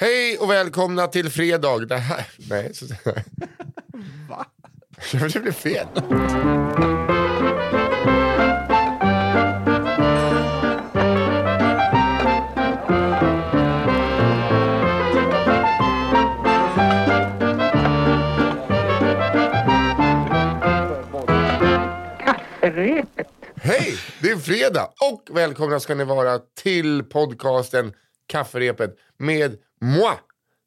Hej och välkomna till fredag. Det här... Nej. Så... Va? Det blev fel. Hej, det är fredag och välkomna ska ni vara till podcasten Kafferepet med moi,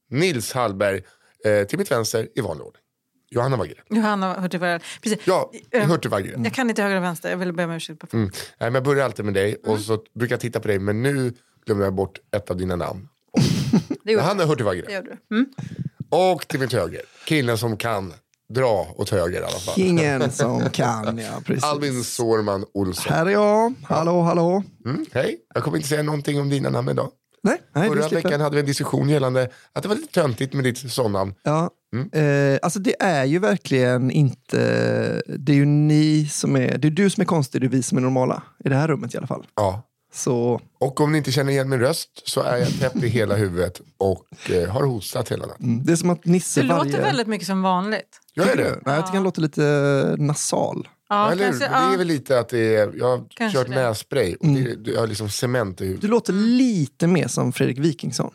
Nils Hallberg. Eh, till mitt vänster i vanlig ordning. Johanna Wagrén. Johanna Hurtig Precis. Ja, Eh, Hurtig Wagrén. Jag kan inte höger och vänster, jag ville be om ursäkt. Mm. Nej, men jag börjar alltid med dig och så brukar jag titta på dig men nu glömmer jag bort ett av dina namn. Det Johanna Hurtig det Wagrén. gjorde du. Mm. Och till mitt höger, killen som kan dra åt höger i alla fall. Ingen som kan, ja precis. Albin Sårman Olsson. Här är jag. Hallå, hallå. Mm, hej, jag kommer inte säga någonting om dina namn idag. Nej, nej Förra slipper. veckan hade vi en diskussion gällande att det var lite töntigt med ditt sånnamn. Ja. Eh, alltså det är ju verkligen inte... Det är ju ni som är... Det är du som är konstig, det är vi som är normala. I det här rummet i alla fall. Ja. Så Och om ni inte känner igen min röst så är jag täppt i hela huvudet och eh, har hostat hela natten. mm, det är som att Nisse Du varje... låter väldigt mycket som vanligt. Jag är det. du? Nej, jag tycker han låter lite nasal. Ja, Eller kanske, Men det är ja. väl lite att det är, jag har Kanske kört det. nässpray och det, det, jag har liksom cement i huvudet. Du låter lite mer som Fredrik Wikingsson.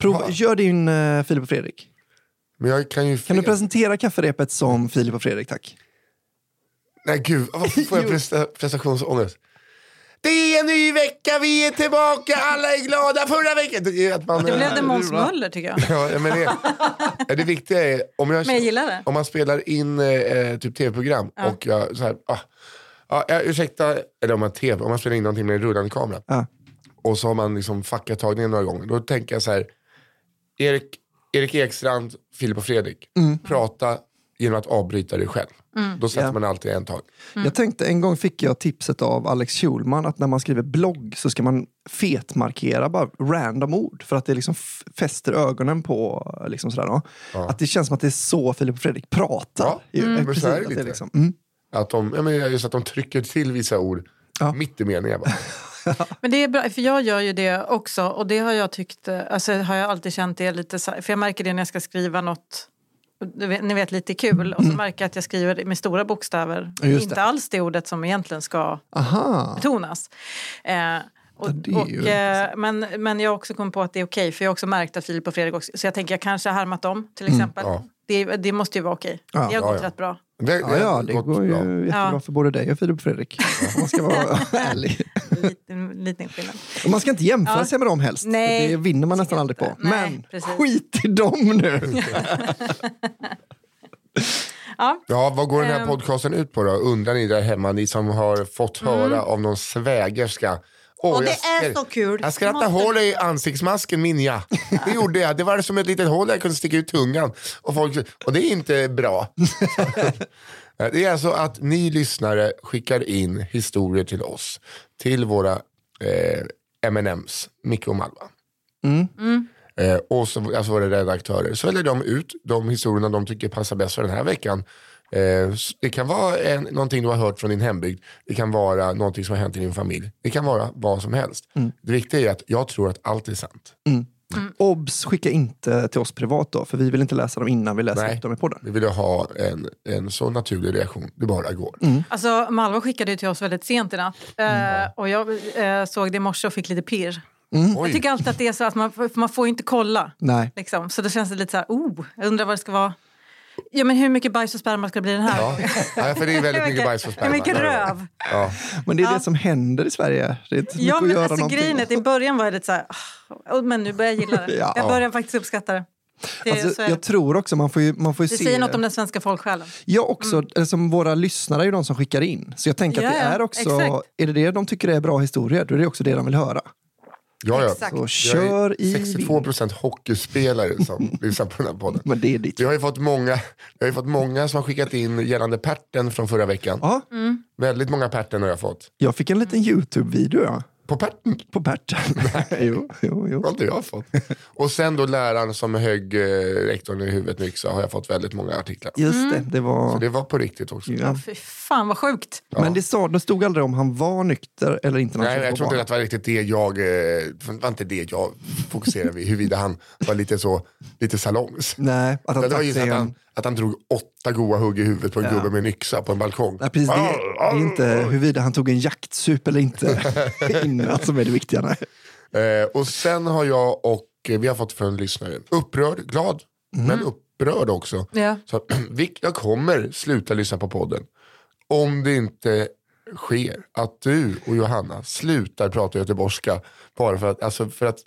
Prova, gör din uh, Filip och Fredrik. Men jag kan ju Kan du presentera kafferepet som Filip och Fredrik, tack? Nej gud, varför får jag Jo. presta, prestationsångest? Det är en ny vecka, vi är tillbaka, alla är glada. Förra veckan... Det, är att man, Det blev det Måns. Möller tycker jag. Ja, men det, ja, det viktiga är om, jag, Men jag om man spelar in eh, typ tv-program och jag så här, ah, ah, ja, ursäkta, eller om man tv, om man spelar in någonting med en rullande kamera Ja. och så har man liksom fuckat tagningen några gånger. Då tänker jag så här, Erik, Erik Ekstrand, Filip och Fredrik, prata genom att avbryta dig själv. Då sätter Ja. man alltid en tag. Jag tänkte, en gång fick jag tipset av Alex Schulman att när man skriver blogg så ska man fetmarkera bara random ord för att det liksom fäster ögonen på liksom sådär då. Att det känns som att det är så Filip och Fredrik pratar. Ja, Ju- men precis, så är det att lite. liksom, mm. Att de, jag menar, just att de trycker till vissa ord Ja. mitt i meningen. Bara. Men det är bra, för jag gör ju det också och det har jag tyckt, eh, alltså har jag alltid känt det lite för jag märker det när jag ska skriva något ni vet lite kul och så märker jag att jag skriver med stora bokstäver. Inte alls det ordet som egentligen ska Aha. betonas. Eh, och, Ja, och, eh, men, men jag har också kommit på att det är okej för jag har också märkt att Filip och Fredrik också, så jag tänker jag kanske har härmat dem till exempel. ja. det, det måste ju vara okej. Ja, det har gått rätt bra. Det, Ja, ja, det går ju bra. jättebra Ja. för både dig och Filip och Fredrik. Om man ska vara ärlig. Liten, liten skillnad. Och man ska inte jämföra Ja. sig med dem helst. Nej, det vinner man nästan aldrig på. Nej, Men precis. skit i dem nu! Ja. Ja, vad går den här Ehm. podcasten ut på då? Undrar ni där hemma, ni som har fått höra av någon svägerska. Och det jag är så kul. Jag skrattade Måste- hål i ansiktsmasken min ja. Det gjorde jag. Det var som ett litet hål där jag kunde sticka ut tungan. Och, folk, och det är inte bra. det är alltså att ni lyssnare skickar in historier till oss. Till våra eh, M&M's, Micke och Malva. Eh, och så, alltså våra redaktörer. Så väljer de ut de historierna de tycker passar bäst för den här veckan. Eh, det kan vara en, någonting du har hört från din hembygd. Det kan vara någonting som har hänt i din familj. Det kan vara vad som helst. Det viktiga är att jag tror att allt är sant. Obs, skicka inte till oss privat då, för vi vill inte läsa dem innan vi läser Nej. upp dem i podden. Vi vill ha en, en så naturlig reaktion det bara går. Alltså, Malva skickade ju till oss väldigt sent i natt. Eh, och jag eh, såg det i morse och fick lite pirr. Jag Oj. tycker alltid att det är så att man, man får ju inte kolla. Nej. Liksom. Så då känns det lite så här, oh, jag undrar vad det ska vara. Ja, men hur mycket bajs och sperma ska det bli den här Ja. ja, för det är väldigt mycket bajs och Hur sperma. mycket röv? Ja. Men det är Ja. det som händer i Sverige. Det är inte så Ja, att men göra alltså, att i början var jag lite så här, "Ah", men nu börjar jag gilla det. Ja. Jag börjar faktiskt uppskatta det. det, Alltså, jag det. tror också man får ju, man får ju det se... säger något om den svenska folksjälen. Ja, också, eller som våra lyssnare är ju de som skickar in. Så jag tänker att det är också, exakt. är det det de tycker är bra historier, då är det också det de vill höra. Ja, ja. Exakt. Så kör i 62 procent hockeyspelare som lyssnar på den här podden. Men det är ditt. Vi har ju fått många, vi har ju fått många som har skickat in gällande pärten från förra veckan. Ja, Väldigt många pärten har jag fått. jag fick en liten YouTube-video. Ja. På pärten På Perten. jo, jo, jo. har inte jag fått. Och sen då läraren som högg eh, rektorn i huvudet med yxa har jag fått väldigt många artiklar. Just det, det var... Så det var på riktigt också. Ja. Fy fan vad sjukt. Men det, sa, det stod aldrig om han var nykter eller inte. när han Nej, jag på tror inte banan. att det var riktigt det jag, eh, det var inte det jag fokuserade vid, huruvida han var lite så, lite salongs. Nej, att han Det var tagit just sig att en... att han drog åtta goa hugg i huvudet på en Ja. gubbe med en yxa på en balkong. Nej, precis, det, det är inte huruvida han tog en jaktsup eller inte innan som är det viktiga. Eh, och sen har jag och eh, vi har fått från en lyssnare, upprörd, glad, men upprörd också. Ja. Så jag kommer sluta lyssna på podden om det inte sker att du och Johanna slutar prata göteborgska bara för att, alltså för att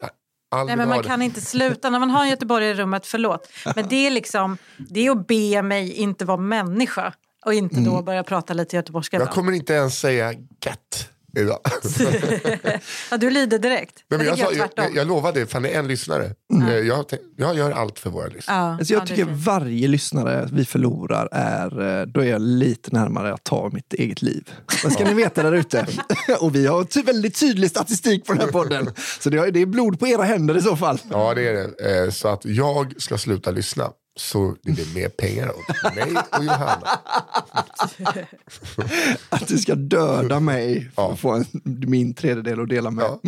Nej, men man kan inte sluta. När man har en göteborgare i rummet, förlåt. Men det är liksom, det är att be mig inte vara människa och inte då börja prata lite göteborgska. Jag kommer inte ens säga gött idag. Ja, du lider direkt. Men jag jag, jag jag, lovade, fan det är en lyssnare. Eh, Jag, jag gör allt för våra lyssnare. Ja, Alltså jag ja, tycker varje lyssnare vi förlorar är, eh, då är jag lite närmare att ta mitt eget liv. Vad ska ni veta där ute? Och vi har ty- väldigt tydlig statistik på den här podden. Så det är, det är blod på era händer i så fall. Ja det är det. Eh, Så att jag ska sluta lyssna. Så det blir mer pengar åt mig och Johanna. Att du ska döda mig för Ja. att få en, min tredjedel att dela med. Ja.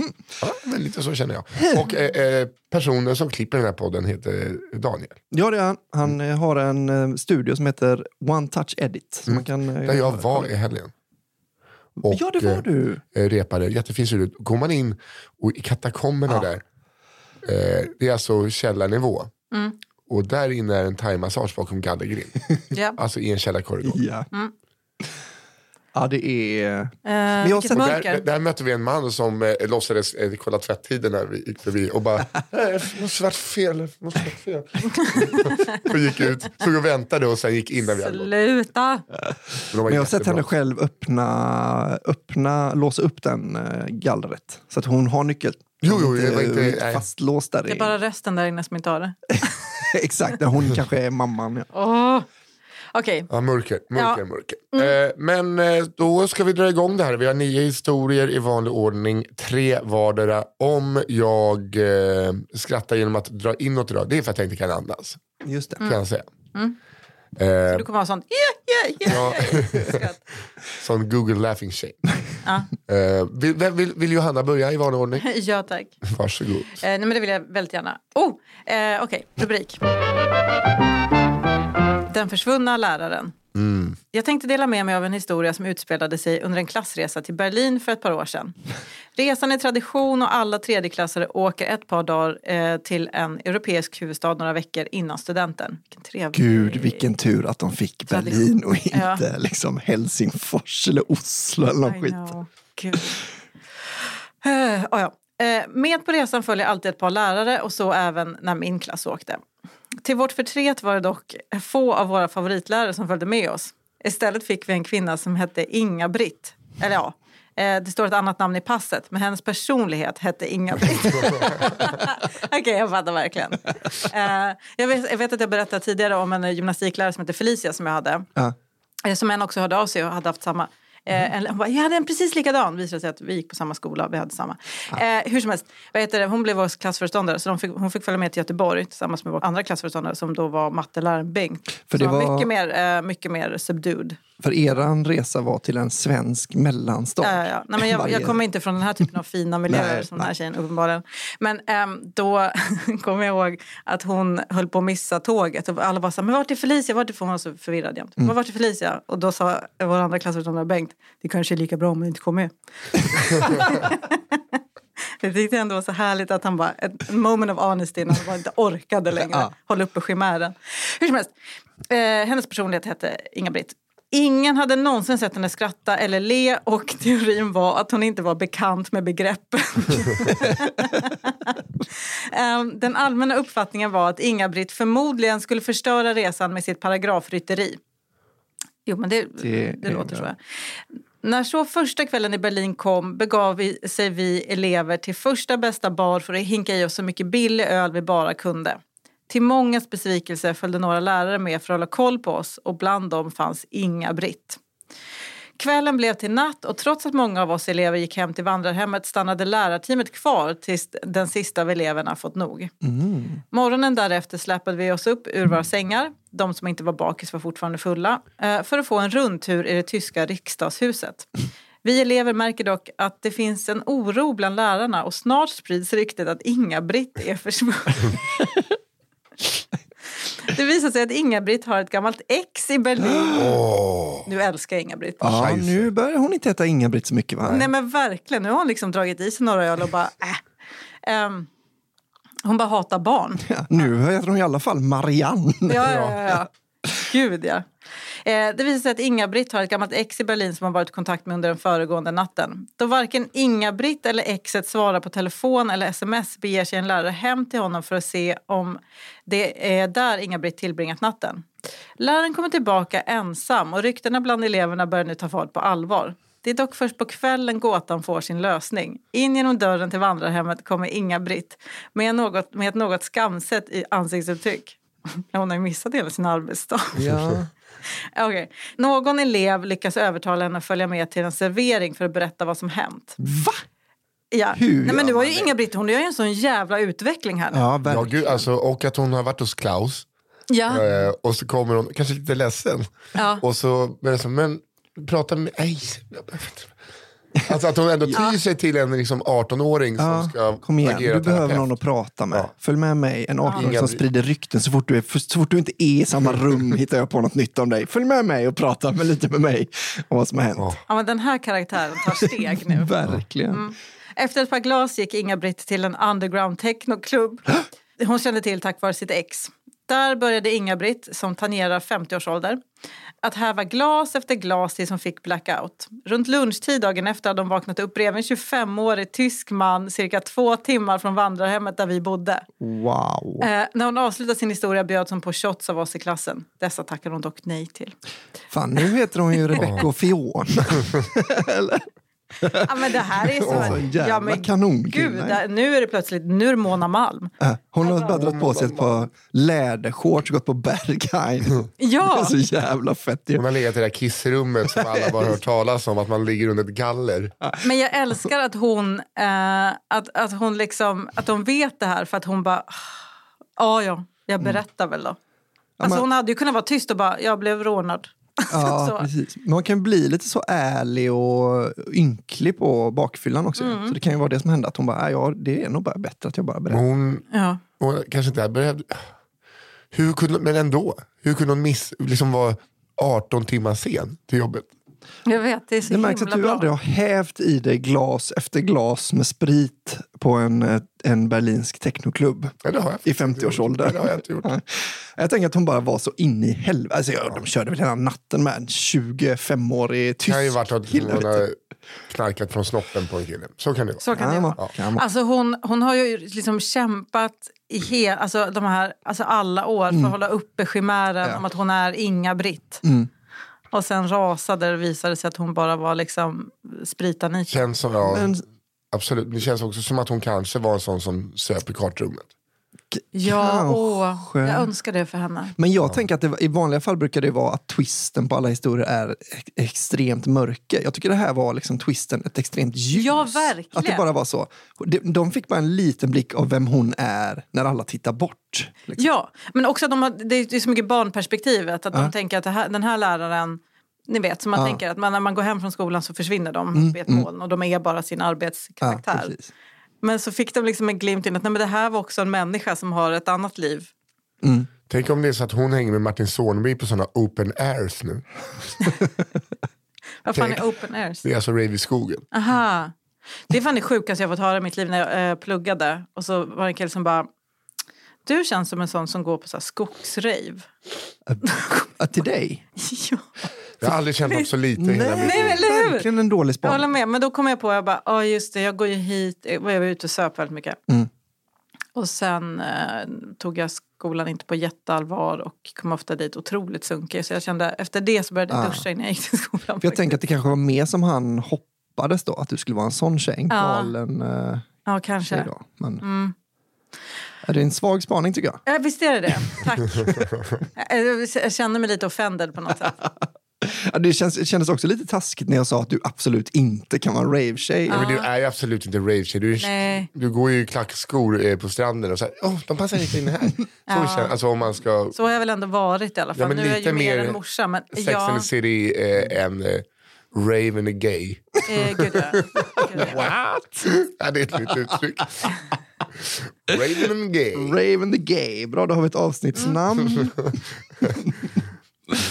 Ja, men lite så känner jag. Och eh, eh, personen som klipper den här podden heter Daniel. Ja, det är han. Han eh, har en eh, studio som heter One Touch Edit. Så man kan, Mm. Där jag var i helgen. Och, Ja, det var du. eh, repade. Jättefin studio. Går man in och i katakomberna där. Eh, det är alltså källarnivå. Mm. Och där inne är en thaimassage bakom gallergrind. Ja. alltså i en källarkorridor. Ja. Ja, det är... Eh, jag har vilket sett- Där, där mötte vi en man som eh, låtsades eh, kolla tvättider när vi gick förbi och bara, "Nej, det måste varit fel, det måste varit fel. och gick ut, stod och väntade och sen gick in när vi hade. Sluta! Men Men jag har sett henne själv öppna, öppna, låsa upp den eh, gallret. Så att hon har nyckel. Jo, jo, det var inte- fastlåst där. Det är bara rösten där inne som inte har det. Exakt, där hon kanske är mamman. Ja. Åh. Okej, Ja, mörker, mörker, Ja. mörker. Eh, men eh, då ska vi dra igång det här. Vi har nio historier i vanlig ordning, tre vardera. Om jag eh, skrattar genom att dra inåt rör, det är för att jag inte kan andas. Just det. Kan jag säga. Mm. Eh, du kommer ha sånt yeah, yeah, yeah. ja, sån Google laughing shame. Ja. Eh, vill, vill, vill Johanna börja i vanlig ordning? ja, tack. Varsågod. Eh, nej, men det vill jag väldigt gärna. Oh, eh, Okej, rubrik. Den försvunna läraren. Jag tänkte dela med mig av en historia som utspelade sig under en klassresa till Berlin för ett par år sedan. Resan är tradition och alla tredjeklassare åker ett par dagar eh, till en europeisk huvudstad några veckor innan studenten. Vilken trevlig... Gud, vilken tur att de fick Tradition. Berlin och inte Ja. liksom Helsingfors eller Oslo eller någon skit. Gud. Eh, ah, ja. Eh, Med på resan följer alltid ett par lärare och så även när min klass åkte. Till vårt förtret var det dock få av våra favoritlärare som följde med oss. Istället fick vi en kvinna som hette Inga-Britt. Eller ja, det står ett annat namn i passet men hennes personlighet hette Inga-Britt. Okej, jag fattar verkligen. Eh, jag, vet, jag vet att jag berättade tidigare om en gymnastiklärare som hette Felicia som jag hade. Eh, Som en också hörde av sig och hade haft samma. Eh, en, hon bara, jag hade en precis likadan. Visade sig att vi gick på samma skola. Vi hade samma. Eh, hur som helst, vad heter det? hon blev vår klassföreståndare. Så fick, hon fick följa med till Göteborg tillsammans med vår andra klassföreståndare som då var matteläraren Bengt. För det var var- mycket mer, eh, mycket mer subdued. För eran resa var till en svensk mellanstad. Ja, ja. Nej, men jag, jag kommer inte från den här typen av fina miljöer Nej, som den här tjejen uppenbarligen. Men ehm, då kommer jag ihåg att hon höll på att missa tåget. Och alla bara så här, men vart är Felicia? Vart är hon var så förvirrad jämt. Mm. Vart är Felicia? Och då sa vår andra klassföreståndare Bengt, det kanske är lika bra om hon inte kommer med. Jag tyckte ändå var så härligt att han bara, ett moment of honesty när han bara inte orkade längre Ja. hålla uppe chimären. Hur som helst, eh, hennes personlighet hette Inga-Britt. Ingen hade någonsin sett henne skratta eller le och teorin var att hon inte var bekant med begreppen. Ehm, Den allmänna uppfattningen var att Inga-Britt förmodligen skulle förstöra resan med sitt paragrafrytteri. Jo, men det, det, Det är låter så. bra. När så första kvällen i Berlin kom begav vi, sig vi elever till första bästa bar för att hinka i oss så mycket billig öl vi bara kunde. Till mångas besvikelse följde några lärare med för att hålla koll på oss och bland dem fanns Inga-Britt. Kvällen blev till natt och trots att många av oss elever gick hem till vandrarhemmet stannade lärarteamet kvar tills den sista av eleverna fått nog. Morgonen därefter släpade vi oss upp ur våra sängar, de som inte var bakis var fortfarande fulla, eh, för att få en rundtur i det tyska riksdagshuset. Vi elever märker dock att det finns en oro bland lärarna och snart sprids ryktet att Inga-Britt är försvunnen. Det visar sig att Inga-Britt har ett gammalt ex i Berlin. Åh, Nu älskar Inga-Britt. Ja, nu börjar hon inte heta Inga-Britt så mycket va? Nej men verkligen, nu har hon liksom dragit i sig några öl och bara äh. Ehm, hon bara hatar barn. Ja, nu heter hon i alla fall Marianne. Ja, ja, ja. ja. Gud ja. Eh, det visar sig att Inga-Britt har ett gammalt ex i Berlin som har varit i kontakt med under den föregående natten. Då varken Inga-Britt eller exet svarar på telefon eller sms beger sig en lärare hem till honom för att se om det är där Inga-Britt tillbringat natten. Läraren kommer tillbaka ensam och ryktena bland eleverna börjar nu ta fart på allvar. Det är dock först på kvällen gåtan får sin lösning. In genom dörren till vandrarhemmet kommer Inga-Britt med, något, med ett något skamset i ansiktsuttryck. Hon har ju missat hela sin arbetsdag. Ja. Okej. Någon elev lyckas övertala henne att följa med till en servering för att berätta vad som hänt. Va? Ja. Hur Nej, men du har ju det? Inga-Britt, hon gör ju en sån jävla utveckling här nu. Ja, ja, gud, alltså, och att hon har varit hos Klaus. Ja. Eh, och så kommer hon, kanske lite ledsen. Ja. Och så men, så, men prata med, nej. Alltså att hon ändå tyr sig till en liksom 18-åring som ska kom igen, agera du behöver någon att prata med. Ja. Följ med mig, en 18-åring som sprider rykten. Så fort, du är, så fort du inte är i samma rum hittar jag på något nytt om dig. Följ med mig och prata med lite med mig om vad som har hänt. Ja. men den här karaktären tar steg nu. Verkligen. Efter ett par glas gick Inga-Britt till en underground technoklubb. Hon kände till tack vare sitt ex. Där började Inga-Britt, som tangerar 50-årsålder, att häva glas efter glas tills hon fick blackout. Runt lunchtid dagen efter hade hon vaknat upp bredvid en 25-årig tysk man cirka två timmar från vandrarhemmet där vi bodde. Wow. Eh, när hon avslutade sin historia bjöds hon på shots av oss i klassen. Dessa tackade hon dock nej till. Fan, nu heter hon ju Rebecca och Fiona. Ja, men det här är så... Åh, jävla ja, men kanonkille. Gud, nu är det plötsligt nu är det Mona Malm. Äh, Hon har bara dragit på sig ett par lädershorts och gått på Berghain. Det är Ja, så jävla fett. Hon har legat i det där kissrummet som alla bara hört talas om, att man ligger under ett galler. men jag älskar att hon, eh, att, att hon liksom, att de vet det här för att hon bara, ja ja, jag berättar väl då. Alltså Mm. men- hon hade ju kunnat vara tyst och bara, jag blev rånad. Ja, Så. precis. Man kan bli lite så ärlig och ynklig på bakfyllan också. Mm. Så det kan ju vara det som hände. Att hon bara, "Äh, ja, det är nog bara bättre att jag bara Men berättar. hon, Ja. hon kanske inte behövde... Hur kunde, men ändå, hur kunde hon miss, liksom vara 18 timmar sen till jobbet? Jag vet, det är så Det märks att du bra. aldrig har hävt i dig glas efter glas med sprit på en, en berlinsk technoklubb. Ja, det har jag I faktiskt inte gjort. 50-årsåldern. Nej, Det har jag inte gjort. Jag tänker att hon bara var så inne i helvete. Alltså, ja, de körde väl hela natten med en 25-årig tysk Det kan ju varit att kille. hon har knarkat från snoppen på en kille. Så kan det vara. Så kan det vara. vara. Alltså hon, hon har ju liksom kämpat i hel, alltså de här, alltså alla år för att hålla uppe chimären Mm. Ja. om att hon är Inga-Britt. Mm. Och sen rasade det och visade sig att hon bara var liksom spritanit. Känns som, ja, Men absolut. Det känns också som att hon kanske var en sån som söp i kartrummet. Ja, åh, jag önskar det för henne. Men jag tänker att det, i vanliga fall brukar det vara att twisten på alla historier är ex- extremt mörker. Jag tycker det här var liksom twisten ett extremt ljus. Ja, verkligen. Att det bara var så. De, de fick bara en liten blick av vem hon är när alla tittar bort. Liksom. Ja, men också att de har, det är så mycket barnperspektivet. Att Ja. de tänker att här, den här läraren, ni vet, så man Ja. tänker att man, när man går hem från skolan så försvinner de vid ett moln och de är bara sin Ja, arbetskaraktär. precis. Men så fick de liksom en glimt in att nej, men det här var också en människa som har ett annat liv. Mm. Tänk om det är så att hon hänger med Martin Zornby på såna open airs nu. Vad fan Tänk. är open airs? Det är alltså rave i skogen. Aha. Det är fan det sjukaste jag fått höra i mitt liv när jag eh, pluggade. Och så var det en kille som bara du känns som en sån som går på så här skogsrave. Ja, till dig? ja. Jag har aldrig känt något så lite hela mitt Nej, liv. eller hur? Verkligen en dålig Jag håller spaning. med, men då kom jag på, jag bara, ja just det, jag går ju hit, jag var ute och söp väldigt mycket. Mm. Och sen eh, tog jag skolan inte på jätteallvar och kom ofta dit otroligt sunkig. Så jag kände, efter det så började jag Ah. duscha innan jag gick till skolan. För jag tänker att det kanske var mer som han hoppades då, att du skulle vara en sån tjej. En Ja. galen uh, ja, tjej kanske. då. Men, Mm. Är det en svag spaning tycker jag. Ja, visst är det det. Tack. jag, känner mig lite offended på något sätt. Ja, det, känns, det kändes också lite taskigt när jag sa att du absolut inte kan vara rave-tjej. Ja, men du är ju absolut inte rave du, Nej. du går ju i klackskor eh, på stranden och så här, oh, de passar inte in här. Så Ja. känns, alltså om man ska Så har jag väl ändå varit i alla fall. Ja, men nu är jag ju mer en morsa. Men Sex ja, and the City eh, än eh, Rave and the Gay. eh, gud, ja. Gud, ja. What? ja, det är ett nytt uttryck. Rave and the Gay. Rave and the Gay. Bra, då har vi ett avsnittsnamn.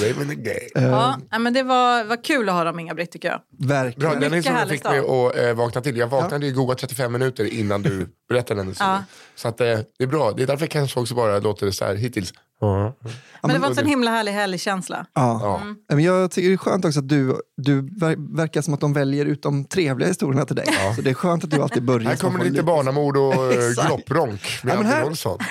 Rave and the Gay. Ja, nej, men det var, var kul att ha dem Inga-Britt tycker jag. Verkligen. Bra, den mycket historien härlig fick mig att eh, vakna till. Jag vaknade i goda 35 minuter innan du berättade den historien. Ja. Så att, eh, det är bra. Det är därför jag kanske också bara låter det så här hittills. Men det var en sån himla härlig helgkänsla. Ja. Ja. Men jag tycker det är skönt också att du, du ver- verkar som att de väljer ut de trevliga historierna till dig. Så det är skönt att du alltid börjar. Här kommer lite barnamord och eh, gloppronk med Ja, här-.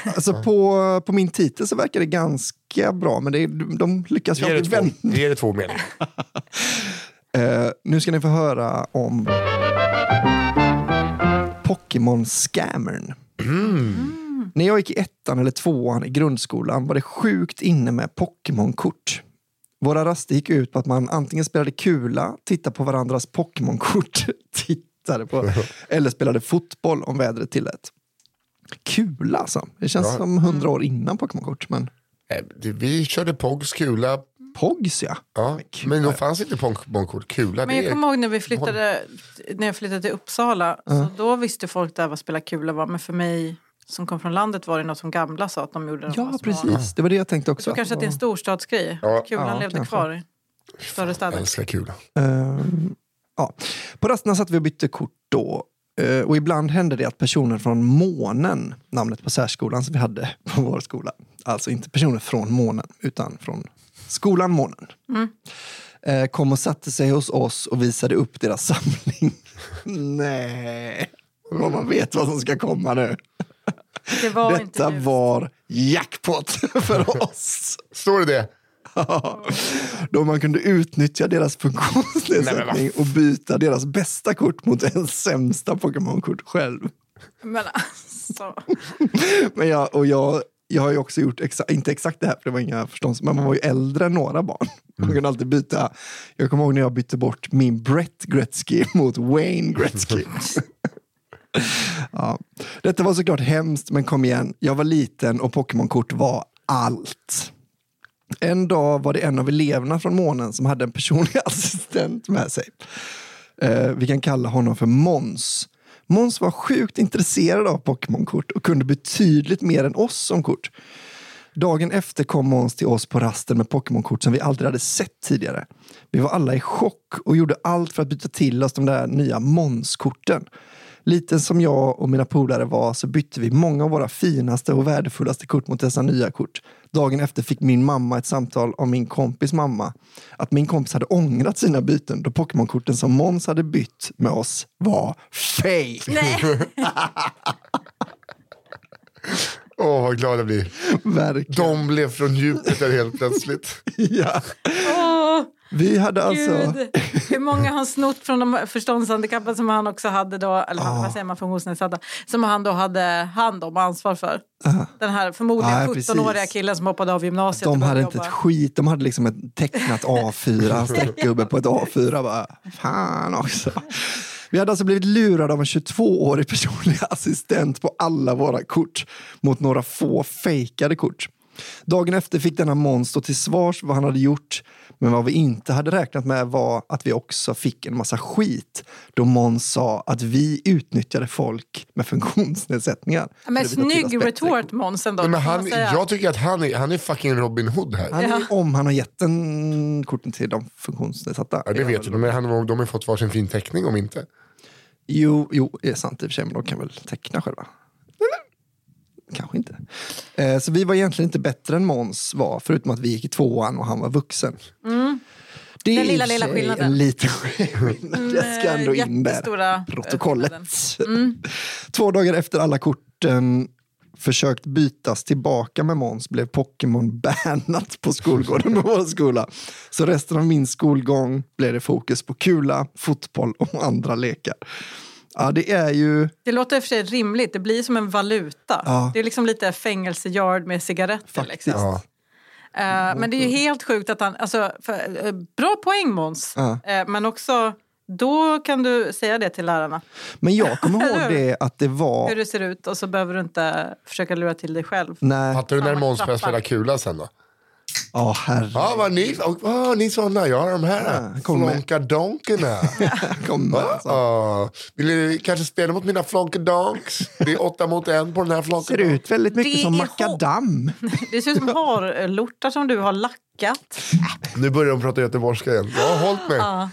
Alltså på, på min titel så verkar det ganska bra, men det är, de lyckas ju alltid vända. ge det två meningar. Eh, nu ska ni få höra om Pokémon-scammern. När jag gick i ettan eller tvåan i grundskolan var det sjukt inne med Pokémon-kort. Våra raster gick ut på att man antingen spelade kula, tittade på varandras Pokémon-kort, tittade på, eller spelade fotboll om vädret tillät. Kula alltså. Det känns Ja. som hundra år innan Pokémon-kort. Men Eh, Vi körde Pogs kula. Pogs ja. Ja, men då fanns inte Pokémon-kort. Kula, Men jag kommer ihåg när vi flyttade, när jag flyttade till Uppsala. Så då visste folk där vad spela kula var. Men för mig som kom från landet var det något som gamla sa att de gjorde. Ja, var precis. Det var det jag tänkte också. Så kanske att det är en storstadsgrej. Ja. Kulan Ja, levde kanske. kvar i större Jag städer. älskar kula. Ehm, ja. På rasterna satt vi och bytte kort då. Eh, och ibland hände det att personer från månen, namnet på särskolan som vi hade på vår skola, alltså inte personer från månen utan från skolan månen, eh, kom och satte sig hos oss och visade upp deras samling. Nej, vad man vet vad som ska komma nu. Det var inte Detta var jackpot för oss. Står det det? Då man kunde utnyttja deras funktionsnedsättning och byta deras bästa kort mot ens sämsta Pokémon-kort själv. Men alltså. Men jag, och jag, jag har ju också gjort, exa, inte exakt det här för det var inga förstånds, men man var ju äldre än några barn. Man kunde alltid byta. Jag kommer ihåg när jag bytte bort min Brett Gretzky mot Wayne Gretzky. ja. Detta var såklart hemskt, men kom igen, jag var liten och Pokémon-kort var allt. En dag var det en av eleverna från månen som hade en personlig assistent med sig. Eh, vi kan kalla honom för Måns. Måns var sjukt intresserad av Pokémon-kort och kunde betydligt mer än oss om kort. Dagen efter kom Måns till oss på rasten med Pokémon-kort som vi aldrig hade sett tidigare. Vi var alla i chock och gjorde allt för att byta till oss de där nya Måns-korten. Liten som jag och mina polare var så bytte vi många av våra finaste och värdefullaste kort mot dessa nya kort. Dagen efter fick min mamma ett samtal av min kompis mamma att min kompis hade ångrat sina byten då Pokémon-korten som Måns hade bytt med oss var fake. Åh, vad glad jag blir. Verkligen. De blev från Jupiter helt plötsligt. Ja. Åh, Vi hade alltså... Gud. Hur många har han snott från de förståndshandikappade som han också hade då, eller Ah. vad säger man, funktionsnedsatta, som han då hade hand om och ansvar för. Den här förmodligen precis. 17-åriga killen som hoppade av gymnasiet. De hade inte jobba. ett skit, de hade liksom ett tecknat A4, en streckgubbe på ett A4. Bara, fan också. Vi hade alltså blivit lurade av en 22-årig personlig assistent på alla våra kort mot några få fejkade kort. Dagen efter fick denna Måns stå till svars vad han hade gjort. Men vad vi inte hade räknat med var att vi också fick en massa skit. Då Måns sa att vi utnyttjade folk med funktionsnedsättningar. Men snygg retort. Måns ändå. Men han, jag tycker att han är, han är fucking Robin Hood här. Han, Ja. Om han har gett den korten till de funktionsnedsatta. Ja, det vet du, men han, de har fått varsin fin teckning om inte. Jo, jo, det är sant i och för sig, men de kan väl teckna själva. Kanske inte. Eh, så vi var egentligen inte bättre än Måns var, förutom att vi gick i tvåan och han var vuxen. Det Mm. Den är lilla, lilla skillnaden. En liten skillnad. Jag ska ändå in där. Protokollet. skillnaden. Två dagar efter alla korten försökt bytas tillbaka med Måns blev Pokémon bannat på skolgården på vår skola. Så resten av min skolgång blev det fokus på kula, fotboll och andra lekar. Ja, det är ju... Det låter i och för sig rimligt. Det blir som en valuta. Ja. Det är liksom lite fängelseyard med cigaretter. Faktiskt. Liksom. Ja. Eh, men det är ju helt sjukt att han... Alltså, för, eh, bra poäng Måns. Ja. Eh, men också, då kan du säga det till lärarna. Men jag kommer ihåg det att det var... Hur det ser ut och så behöver du inte försöka lura till dig själv. Nej, Fattar du när Måns börjar spela kula sen då? Ja herre. Ja, vad ni, oh, ni sådana, jag har de här Ja, kom med. flonkadonkerna. Alltså. Vill ni kanske spela mot mina flonkadonks? Det är åtta mot en på den här Ser flonkadonken. ut väldigt mycket Det som är makadam. Det ser ut som harlortar som du har lackat. Nu börjar de prata göteborgska igen. Jag har hållit mig. Ja.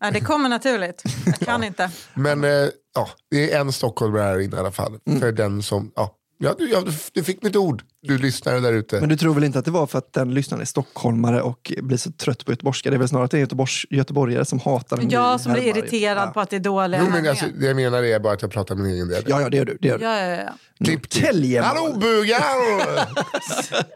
Ja, det kommer naturligt. Jag kan inte. Men eh, ja, det är en stockholmare här inne i alla fall. Mm. För den som, ja, ja, du, ja, du- du fick mitt ord. Du lyssnare där ute. Men du tror väl inte att det var för att den lyssnaren är stockholmare och blir så trött på göteborgska? Det är väl snarare att det är Göteborgs, göteborgare som hatar en Jag ny som blir irriterad ja. på att det är dåliga Jo, men alltså, det jag menar är bara att jag pratar min egen del. Ja, ja, det gör du. Det gör du. Ja, ja, ja. Norrtäljemål. Hallå bugar!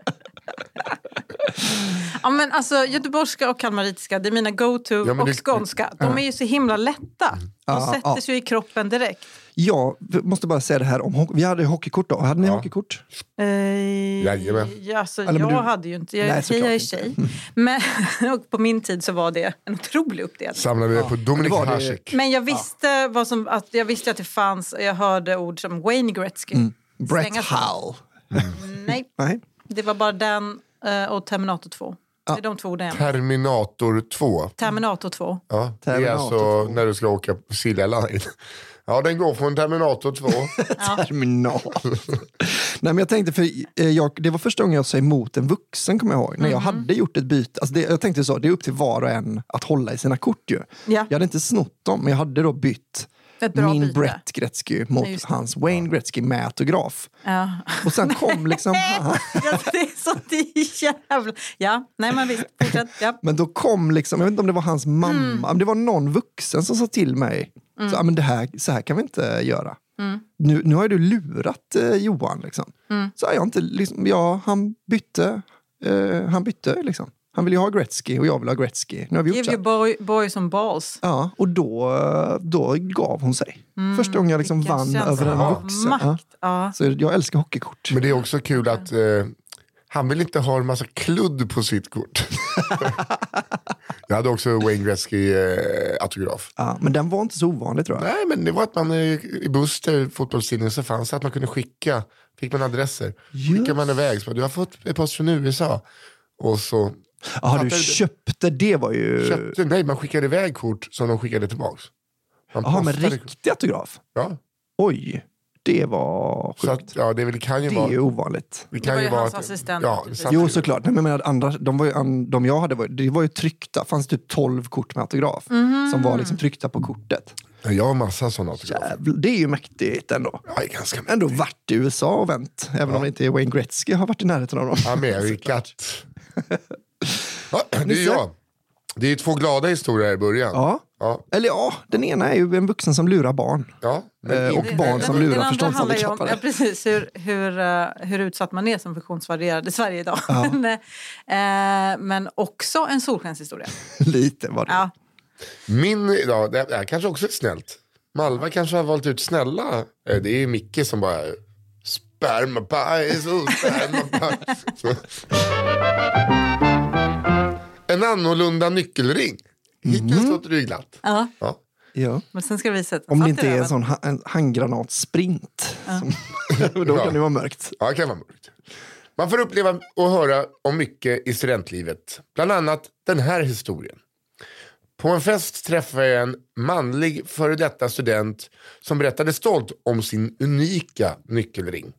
ja men alltså, göteborgska och kalmaritiska, det är mina go-to. Ja, och det- skånska. De är ju så himla lätta. De Ja, sätter ja. sig ju i kroppen direkt. Jag måste bara säga det här om. Vi hade hockeykort då. Hade ni Ja. hockeykort? Eh, Jajamän. ja, alltså, Eller, jag du- hade ju inte, jag, Nej, Nej, såklart jag är inte. tjej. Men och på min tid så var det en otrolig uppdelning. Samlar vi det på Dominik Hasek. Men jag visste, vad som, att, jag visste att det fanns, jag hörde ord som Wayne Gretzky. Brett Slänga sig. Hull. Nej, Nej. det var bara den eh, och Terminator 2. Det är de två orden Terminator 2. Terminator 2. Ja, det är Terminator alltså 2. när du ska åka på Silja Line. Ja, den går från Terminator 2. Terminal. Nej, men jag tänkte, för eh, jag, det var första gången jag sa emot en vuxen, kommer jag ihåg. När jag hade gjort ett byte. Alltså det, jag tänkte så, det är upp till var och en att hålla i sina kort ju. Ja. Jag hade inte snott dem, men jag hade då bytt min byte. Brett Gretzky mot det. hans Wayne Gretzky med autograf. Ja. Och sen kom liksom. Ja, det är så jävla... Ja, nej men visst. Fortsätt. Ja. Men då kom liksom, jag vet inte om det var hans mamma, Mm. men det var någon vuxen som sa till mig, så, "Ah, men det här, så här kan vi inte göra. Mm. Nu, nu har du lurat eh, Johan. Liksom. Så har jag inte, liksom, ja, han bytte. Eh, han bytte liksom. Han ville ju ha Gretzky och jag vill ha Gretzky. Nu har vi gjort så Give your boy, boy some balls. Ja, och då, då gav hon sig. Första gången jag liksom Mm. Vilken vann över en vuxen. Makt. Ja. Ja. Så jag älskar hockeykort. Men det är också kul att eh, han vill inte ha en massa kludd på sitt kort. jag hade också Wayne Gretzky eh. Ja, men den var inte så ovanlig tror jag. Nej, men det var att man eh, i Buster, fotbollstidningen, så fanns det att man kunde skicka, fick man adresser. Skickade man iväg, så du har fått ett post från USA. Och så Jaha, du köpte, det var ju... köpte, nej man skickade iväg kort som de skickade tillbaks. Man Jaha, men riktig autograf? Ja, Oj, det var så sjukt. att, ja det, väl- kan ju Det vara... är ovanligt. Det Det kan var ju ju vara hans att- assistent, Ja, satt Jo, såklart. Nej, men jag andra, de, var ju, de jag hade, var, det var ju tryckta. fanns typ 12 kort med autograf. Som var liksom tryckta på kortet. Ja, Jag har massa sådana autografer. Jävlar, det är ju mäktigt ändå. Ja, det är ganska Ändå varit i USA och vänt. Även om det inte är Wayne Gretzky har varit i närheten av dem. Amerikat. Ja, det är jag. Det är två glada historier här i början. Ja. Ja, Eller ja, den ena är ju en vuxen som lurar barn. ja. Men Eh, och inte- barn som lurar förståndshandikappade. ja, precis, hur, hur, eh, hur utsatt man är som funktionsvarierad i Sverige idag. men, eh, men också en solskenshistoria. Lite var det. Ja. Min, ja, det här kanske också är snällt. Malva kanske har valt ut snälla. Det är ju Micke som bara spermapaj, så spermapaj. Så. En annorlunda nyckelring. Hittills låter det ju glatt. Ja, Ja. Ja. men sen ska vi sätta Om det inte är en sån ha- en handgranatsprint. Som, då kan det vara mörkt. Ja, det kan vara mörkt. Man får uppleva och höra om mycket i studentlivet. Bland annat den här historien. På en fest träffade jag en manlig före detta student som berättade stolt om sin unika nyckelring.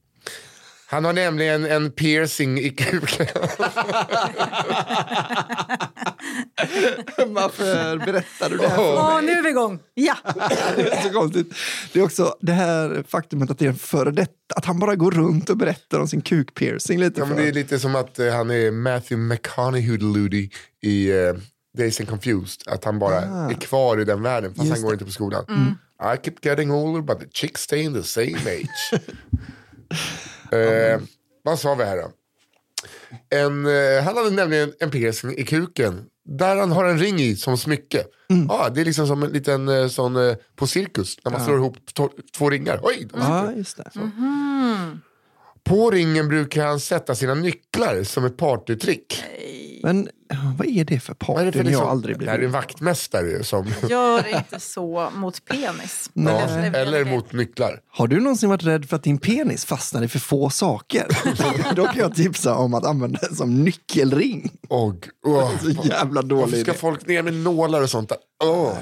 Han har nämligen en piercing i kuken. Varför berättar du det här för Åh, nu är vi igång! Ja! Det är så konstigt. Det är också det här faktumet att det är en före detta, att han bara går runt och berättar om sin kukpiercing lite. Ja, men det är lite som att eh, han är Matthew McConaughey i uh, Days and Confused. Att han bara är kvar i den världen fast Just han går det. inte på skolan. I keep getting older but the chicks stay in the same age. eh, vad sa vi här då? En, eh, han hade nämligen en piercing i kuken. Där han har en ring i som smycke. Ja, det är liksom som en liten eh, sån eh, på cirkus. När man slår ihop to- två ringar. Oj, de Ja, just det. Mm. På ringen brukar han sätta sina nycklar som ett partytrick. Men vad är det för det party? för Jag liksom, har aldrig det här är en vaktmästare som... Gör inte så mot penis. Nej. Ja, Det eller väldigt- mot nycklar. Har du någonsin varit rädd för att din penis fastnar i för få saker? Då kan jag tipsa om att använda den som nyckelring. Och, åh, Så jävla varför dålig ska idé. folk ner med nålar och sånt där? Åh.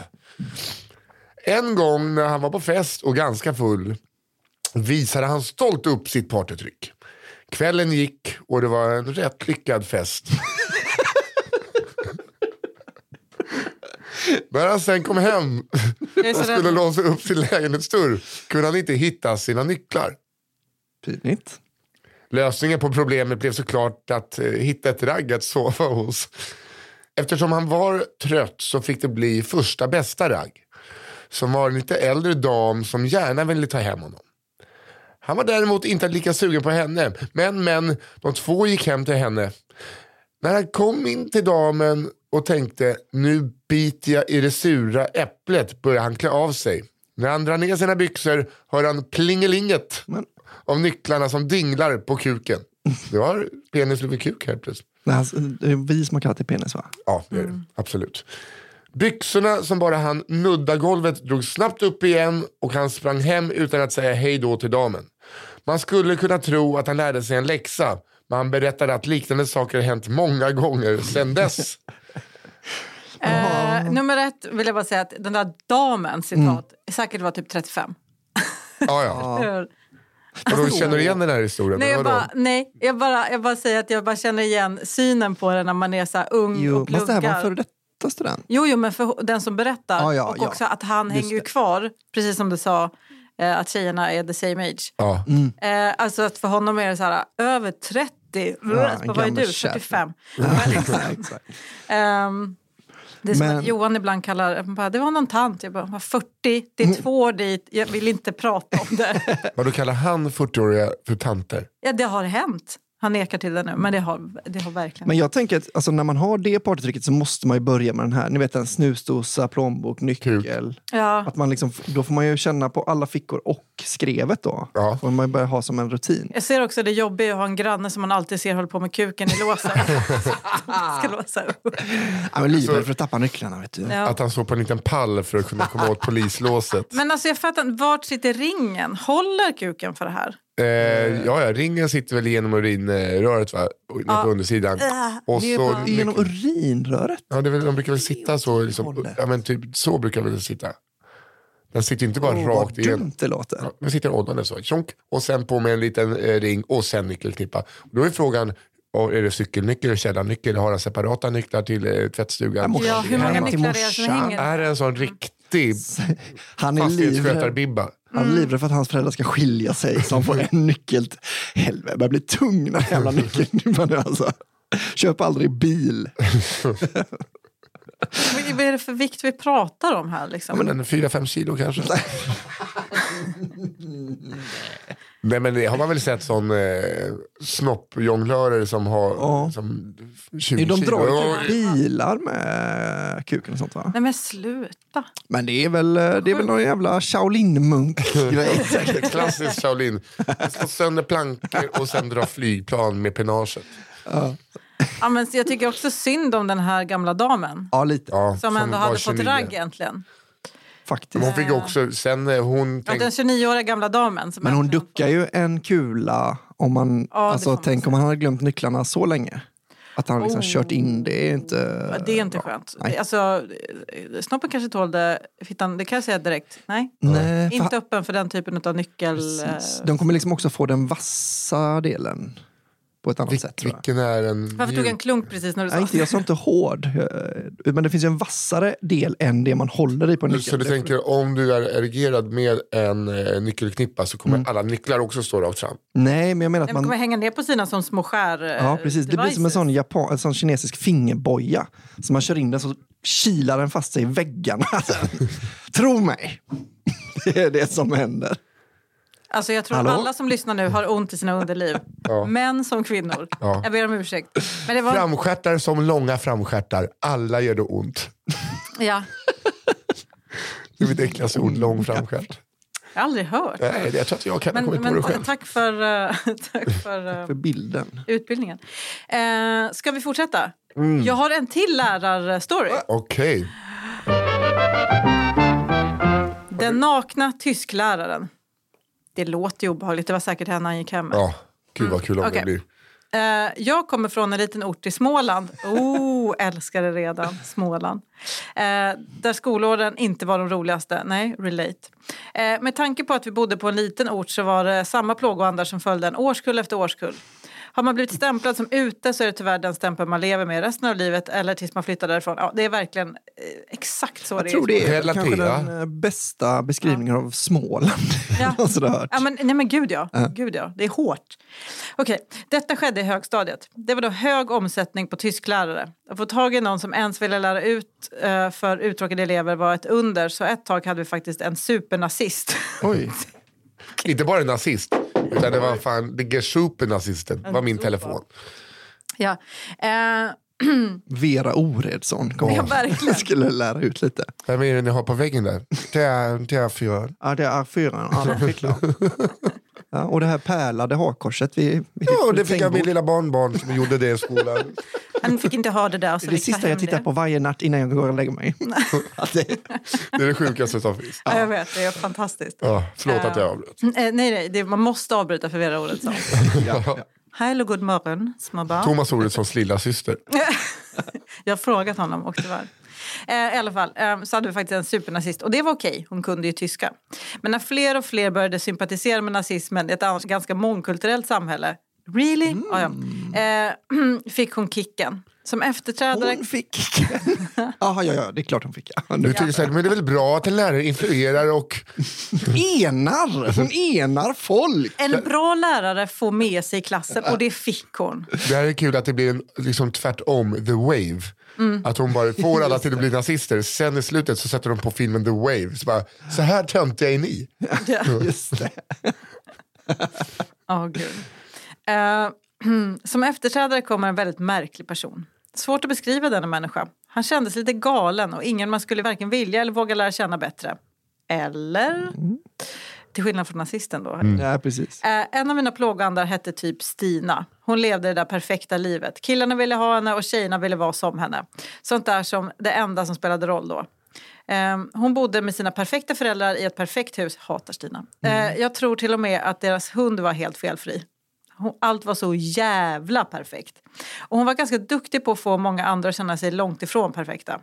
En gång när han var på fest och ganska full visade han stolt upp sitt partytryck. Kvällen gick och det var en rätt lyckad fest. När han sen kom hem och skulle låsa upp sin lägenhetsdörr kunde han inte hitta sina nycklar. Pinigt. Lösningen på problemet blev såklart att eh, hitta ett ragg att sova hos. Eftersom han var trött så fick det bli första bästa ragg. Som var en lite äldre dam som gärna ville ta hem honom. Han var däremot inte lika sugen på henne. Men, men, de två gick hem till henne. När han kom in till damen och tänkte nu biter jag i det sura äpplet började han klä av sig. När han drar ner sina byxor hör han plingelinget Men- av nycklarna som dinglar på kuken. Det var penis över kuk här plötsligt. Alltså, det är vi som har kallat det penis va? Ja, det är det. Absolut. Byxorna som bara han nudda golvet drog snabbt upp igen och han sprang hem utan att säga hej då till damen. Man skulle kunna tro att han lärde sig en läxa, men han berättade att liknande saker hänt många gånger sedan dess. Eh, nummer ett vill jag bara säga att den där damen, citat, säkert var typ 35. Ja, ja. Hur? Och då känner du igen den här historien? Nej, jag Vadå? bara, nej jag, bara, jag bara säger att jag bara känner igen synen på det när man är så ung Jo, och måste det här vara en pluggar. före detta student? Jo, jo, men för den som berättar. Ja, ja, och ja. också att han Just hänger ju det. kvar, precis som du sa, eh, att tjejerna är the same age. Ja. Eh, alltså att för honom är det så här, över 30. en vad är du? kärring. 45. Exakt, exakt. Ehm, det är som Men- att Johan ibland kallar bara, det var någon tant. Jag bara, "Vad, 40, det är två år dit, jag vill inte prata om det. Vad då kallar han 40-åriga för tanter? ja, det har hänt. Han nekar till det nu, men det har, det har verkligen Men jag tänker att alltså, när man har det partytrycket så måste man ju börja med den här, ni vet en snusdosa, plånbok, nyckel. Ja. Att man liksom, då får man ju känna på alla fickor och skrevet då. Ja. Får man börja ha som en rutin. Jag ser också det jobbiga att ha en granne som man alltid ser håller på med kuken i låset. ska låsa upp. Ja, men livrädd för att tappa nycklarna vet du. Ja. Att han står på en liten pall för att kunna komma åt polislåset. Men alltså jag fattar inte, vart sitter ringen? Håller kuken för det här? Eh, ja, ja, ringen sitter väl genom urinröret va? Och- Ja. på undersidan. Äh, Och det är så, bara- Genom urinröret? ja, det väl, de brukar väl sitta så. Liksom, ja, men typ, så brukar väl sitta. Den sitter inte bara vad rakt igenom. dumt det låter. Ja, Den sitter åldrande så. Tjonk, och sen på med en liten eh, ring och sen nyckelknippa. Då är frågan, oh, är det cykelnyckel, källarnyckel, har han separata nycklar till eh, tvättstugan? Ja, hur många nycklar är det som hänger? Är det en sån riktig Han är livrädd, fastighetsskötarbibba? Han är livrädd för att hans föräldrar ska skilja sig så han får en nyckel. Helvete, jag börjar bli tung den här jävla nyckeln. alltså. Köp aldrig bil. Vad vad är det för vikt vi pratar om här? Ja, Liksom? men en 4-5 kilo kanske. Nej men det har man väl sett sån eh, snoppjonglörer som har Ja. som 20 De kilo. drar ju bilar med kuken och sånt va? Nej men sluta. Men det är väl, det är väl någon jävla Shaolin-munk-grej. Klassisk Shaolin. Slå sönder plankor och sen dra flygplan med penaget. Ja, men jag tycker också synd om den här gamla damen. Ja, lite Ja, Som ändå hade fått 29. ragg äntligen. Faktiskt. Hon fick också, sen eh, hon Ja, tänkte, den 29-åriga gamla damen. Som Men hon duckar ju en kula om man, får alltså man tänk säga. om han hade glömt nycklarna så länge. Att han liksom Oh. kört in, det är inte Ja, det är inte bra. skönt. Nej. Alltså, snoppen kanske tålde fittan, det kan jag säga direkt. Nej, Nej, för inte han- öppen för den typen av nyckel... precis. eh, De kommer liksom också få den vassa delen på ett annat Vil- sätt. Vilken är en... Varför tog jag en klunk precis när du sa? Nej, inte, jag sa inte hård, men det finns ju en vassare del än det man håller i på en nyckel. Så du tänker om du är erigerad med en eh, nyckelknippa så kommer Mm. alla nycklar också stå rakt fram? Nej, men jag menar att man... kommer hänga ner på sina som små skär eh, Ja, precis. Det blir som en devices. sån, Japan, en sån kinesisk fingerboja. Så man kör in den så kilar den fast sig i väggarna. Tro mig! Det är det som händer. Alltså jag tror Hallå? alla som lyssnar nu har ont i sina underliv. Ja. Män som kvinnor. Ja. Jag ber om ursäkt. Men det var... Framstjärtar som långa framstjärtar, alla gör det ont. Ja. Det är mitt äckligaste ord, lång framstjärt. Jag har aldrig hört. Nej, jag tror att jag kan ha Men, kommit på det men själv. tack för, eh, tack för eh, För bilden. utbildningen. Eh, ska vi fortsätta? Mm. Jag har en till lärarstory. Okej. Den nakna tyskläraren. Det låter ju obehagligt. Det var säkert henne han gick hem med. Ja, gud vad kul om det blir. Eh, jag kommer från en liten ort i Småland. Oh, älskar det redan. Småland. Eh, där skolåren inte var de roligaste. Nej, relate. Eh, med tanke på att vi bodde på en liten ort så var det samma plågoandar som följde en årskull efter årskull. Har man blivit stämplad som ute så är det tyvärr den stämpel man lever med resten av livet eller tills man flyttar därifrån. Ja, det är verkligen exakt så Jag det tror är. det är Relatera. kanske den eh, bästa beskrivningen av Småland Ja. hört. Ja, men, nej men gud ja. gud ja. Det är hårt. Okej, detta skedde i högstadiet. Det var då hög omsättning på tysklärare. Att få tag i någon som ens ville lära ut eh, för uttråkade elever var ett under. Så ett tag hade vi faktiskt en supernazist. Oj. Inte bara en nazist, utan det var fan the Geschupen-nazisten. var min telefon. ja. Eh, Vera Oredsson kom Ja, jag verkligen. skulle lära ut lite. Vem är det ni har på väggen där? Det är, det är fyra. Ja, det är fyran. Ja, och det här pärlade hakkorset vid, vid Ja, det fick jag min lilla barnbarn som gjorde det i skolan. han fick inte ha det där. Så Det det sista jag tittar det. på varje natt innan jag går och lägger mig. Det, är det sjukaste som finns. Ja, jag vet, det är fantastiskt. Ja, förlåt att jag avbröt. Eh, nej, nej, det, man måste avbryta för Vera Oredsson. ja, ja. Hej och god morgon, små barn. Thomas Oredssons lilla syster. Jag har frågat honom och tyvärr. Eh, I alla fall eh, så hade vi faktiskt en supernazist och det var okej, hon kunde ju tyska. Men när fler och fler började sympatisera med nazismen i ett annars ganska mångkulturellt samhälle, really? Ja, ja. Eh, fick hon kicken. Som efterträdare... Hon fick. Jaha, ja, ja, det är klart hon fick. Ja. Du Nu. tycker här, men det är väl bra att en lärare influerar och... Enar! Hon enar folk! En bra lärare får med sig klassen och det fick hon. Det här är kul att det blir en, liksom tvärtom, the wave. Att hon bara får alla till att bli nazister, sen i slutet så sätter de på filmen the wave. Så, bara, så här töntiga är ni. Just det. Åh, gud. Eh, som efterträdare kommer en väldigt märklig person. Svårt att beskriva denna människa. Han kändes lite galen och ingen man skulle varken vilja eller våga lära känna bättre. Eller? Till skillnad från nazisten då. Ja, precis. Eh, en av mina plågoandar hette typ Stina. Hon levde det där perfekta livet. Killarna ville ha henne och tjejerna ville vara som henne. Sånt där som det enda som spelade roll då. Eh, hon bodde med sina perfekta föräldrar i ett perfekt hus. Hatar Stina. Eh, jag tror till och med att deras hund var helt felfri. Hon, allt var så jävla perfekt. Och hon var ganska duktig på att få många andra att känna sig långt ifrån perfekta.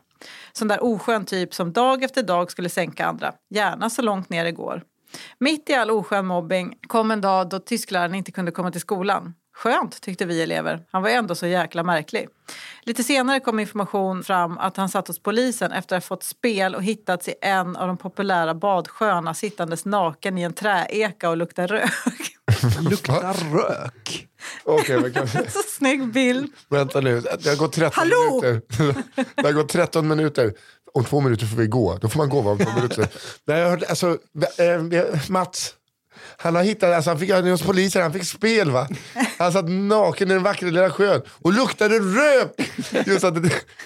Sån där oskön typ som dag efter dag skulle sänka andra. Gärna så långt ner det går. Mitt i all oskön mobbing kom en dag då tyskläraren inte kunde komma till skolan. Skönt, tyckte vi elever. Han var ändå så jäkla märklig. Lite senare kom information fram att han satt hos polisen efter att ha fått spel och hittats i en av de populära badsjöarna sittandes naken i en träeka och lukta rök. Luktar rök. Okej, men kanske... så snygg bild. Vänta nu, det har gått 13 Hallå! minuter. Det har gått 13 minuter. Om två minuter får vi gå. Då får man gå va, om två minuter. Nej, jag hörde, alltså, äh, Mats, han har hittat, alltså, han fick han är hos polisen, han fick spel va. Han satt naken i den vackra lilla sjön och luktade rök. Just att,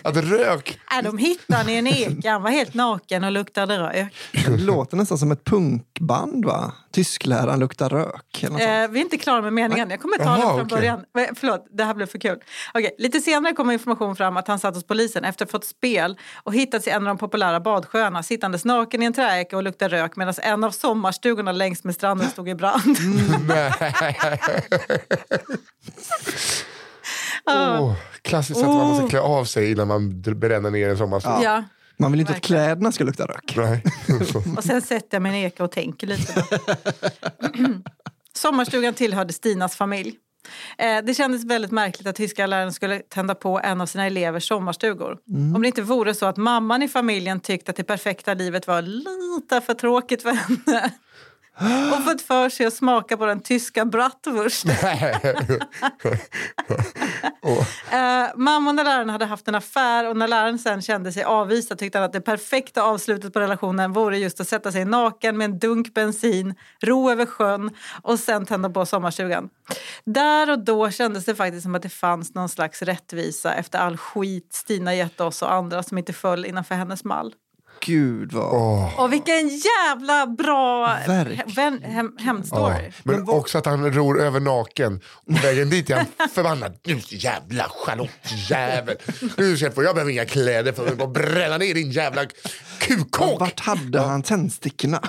att rök. Äh, de hittade han i en eka. Han var helt naken och luktade rök. Det låter nästan som ett punkband va? Tyskläraren luktar rök. Eller något. Eh, vi är inte klara med meningen. Jag kommer ta Jaha, den från okej. början. Men, Förlåt, det här blev för kul. Okej, lite senare kommer information fram att han satt hos polisen efter att ha fått spel och hittats i en av de populära badsjöarna sittandes naken i en träeka och luktade rök medan en av sommarstugorna längs med stranden stod i brand. Åh, klassiskt sätt man måste klä av sig innan man bränner ner en sommarstuga. ja. Man vill inte att verkligen. kläderna ska lukta rök. Nej. Och sen sätter jag mig i en eka och tänker lite. Sommarstugan tillhörde Stinas familj. Eh, det kändes väldigt märkligt att tyska läraren skulle tända på en av sina elevers sommarstugor. Om det inte vore så att mamman i familjen tyckte att det perfekta livet var lite för tråkigt för henne. Och fått för sig att smaka på den tyska bratwurst. Eh, mamman och läraren hade haft en affär och när läraren sen kände sig avvisad tyckte han att det perfekta avslutet på relationen vore just att sätta sig naken med en dunk bensin, ro över sjön och sen tända på sommarstugan. Där och då kändes det faktiskt som att det fanns någon slags rättvisa efter all skit Stina gett oss och andra som inte föll innanför hennes mall. Gud vad... Åh. Och vilken jävla bra hem, hämndstory. Ja, men också att han ror över naken. Och vägen dit är han förbannad. Nu jävla Charlotte-jävel. Nu ska jag få, jag behöver inga kläder för att bränna ner din jävla kukkåk. Vart hade han tändstickorna?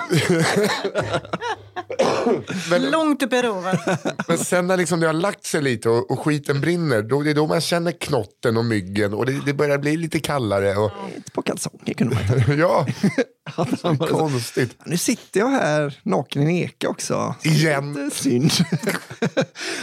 Men, Långt upp i roven. men sen när liksom det har lagt sig lite och, och skiten brinner, då, det är då man känner knotten och myggen och det, det börjar bli lite kallare. Och, Ett par kalsonger kunde man ja, han konstigt. Nu sitter jag här naken i en eka också. Igen. Lite synd.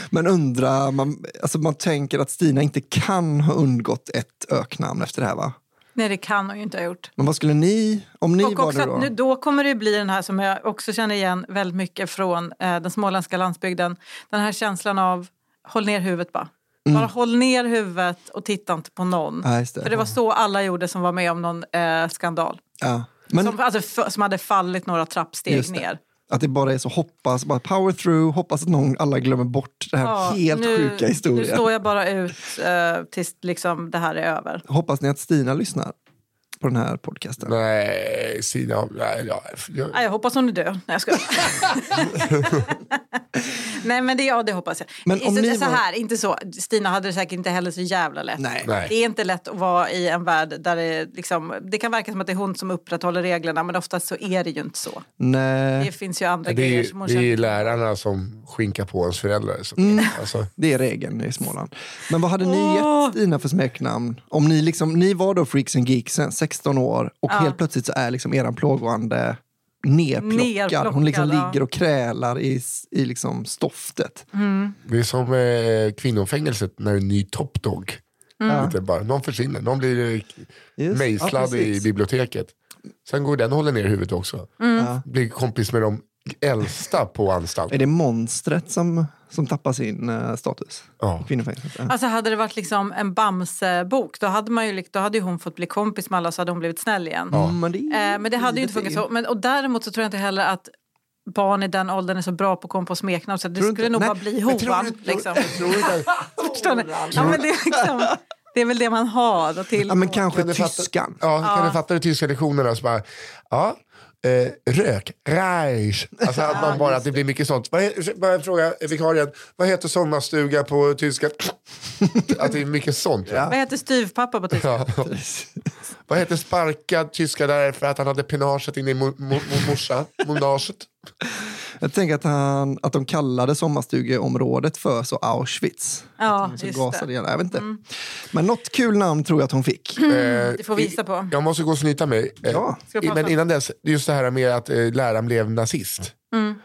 Men undrar, man, alltså man tänker att Stina inte kan ha undgått ett öknamn efter det här va? Nej, det kan hon ju inte ha gjort. Men vad skulle ni, om ni Och var också det då? nu, då kommer det bli den här som jag också känner igen väldigt mycket från eh, den småländska landsbygden. Den här känslan av håll ner huvudet bara. Bara håll ner huvudet och titta inte på någon. Ja, det. För det var så alla gjorde som var med om någon eh, skandal. Ja. Men Som, alltså, som hade fallit några trappsteg ner. Att det bara är så hoppas, bara power through, hoppas att någon, alla glömmer bort den här Ja, helt nu, sjuka Nu historien. står jag bara ut eh, tills liksom, det här är över. Hoppas ni att Stina lyssnar på den här podcasten? Nej, Stina. Nej, ja, jag, Nej, jag hoppas hon är död. Nej, jag skojar. Nej, men det, ja, det hoppas jag. Men om så, ni så var- här, inte så. Stina hade det säkert inte heller så jävla lätt. Nej. Nej. Det är inte lätt att vara i en värld där det, liksom, det kan verka som att det är hon som upprätthåller reglerna men oftast så är det ju inte så. Det Nej, finns ju andra det, grejer som hon det är känner. lärarna som skinkar på ens föräldrar. Så, Mm. alltså, det är regeln i Småland. Men vad hade ni Åh! gett Stina för smeknamn? Om ni, liksom, ni var då Freaks and Geeksen, 16 år och Ja. helt plötsligt så är liksom eran plågoande nerplockad. Nerplockad, Hon liksom ja. ligger och krälar i, i liksom stoftet. det är som eh, kvinnofängelset när en ny Top Dog. Mm. Bara, någon försvinner, någon blir eh, Just, mejslad ja, i biblioteket. Sen går den och håller ner huvudet också. Mm. Ja. Blir kompis med de äldsta på anstalt. Är det monstret som, som tappar sin eh, status? Ja. Kvinnofängelset? Ja. Alltså hade det varit liksom en Bamse-bok då hade, man ju, då hade ju hon fått bli kompis med alla så hade hon blivit snäll igen. Mm, men det, Eh, men det hade ju inte funkat så. Men, och däremot så tror jag inte heller att barn i den åldern är så bra på att komma på smeknamn så det skulle inte? nog Nej, bara bli tror hovan. inte- Liksom. jag tror inte- Förstår ni? Ja, men det, är liksom, det är väl det man har att till. Ja, men kanske Kan du fatta- tyskan. Ja, kan du fatta de tyska lektionerna? Så bara, ja, eh, rök, reich. Alltså att man bara, att det blir mycket sånt. Vad Bara en fråga, vikarien, vad heter sommarstuga på tyska? att det är mycket sånt. Ja. Vad heter styvpappa på tyska? Ja. Vad heter sparkad tyska därför att han hade penaget inne i mo- mo- mo- morsa, monaget? Jag tänker att, han, att de kallade sommarstugeområdet för så Auschwitz. Ja, Så just gasade det. igen. Jag vet inte. Men något kul namn tror jag att hon fick. Eh, Det får visa på. Jag måste gå och snyta mig. Eh, Ja. Men innan dess, just det här med att eh, läraren blev nazist. Mm.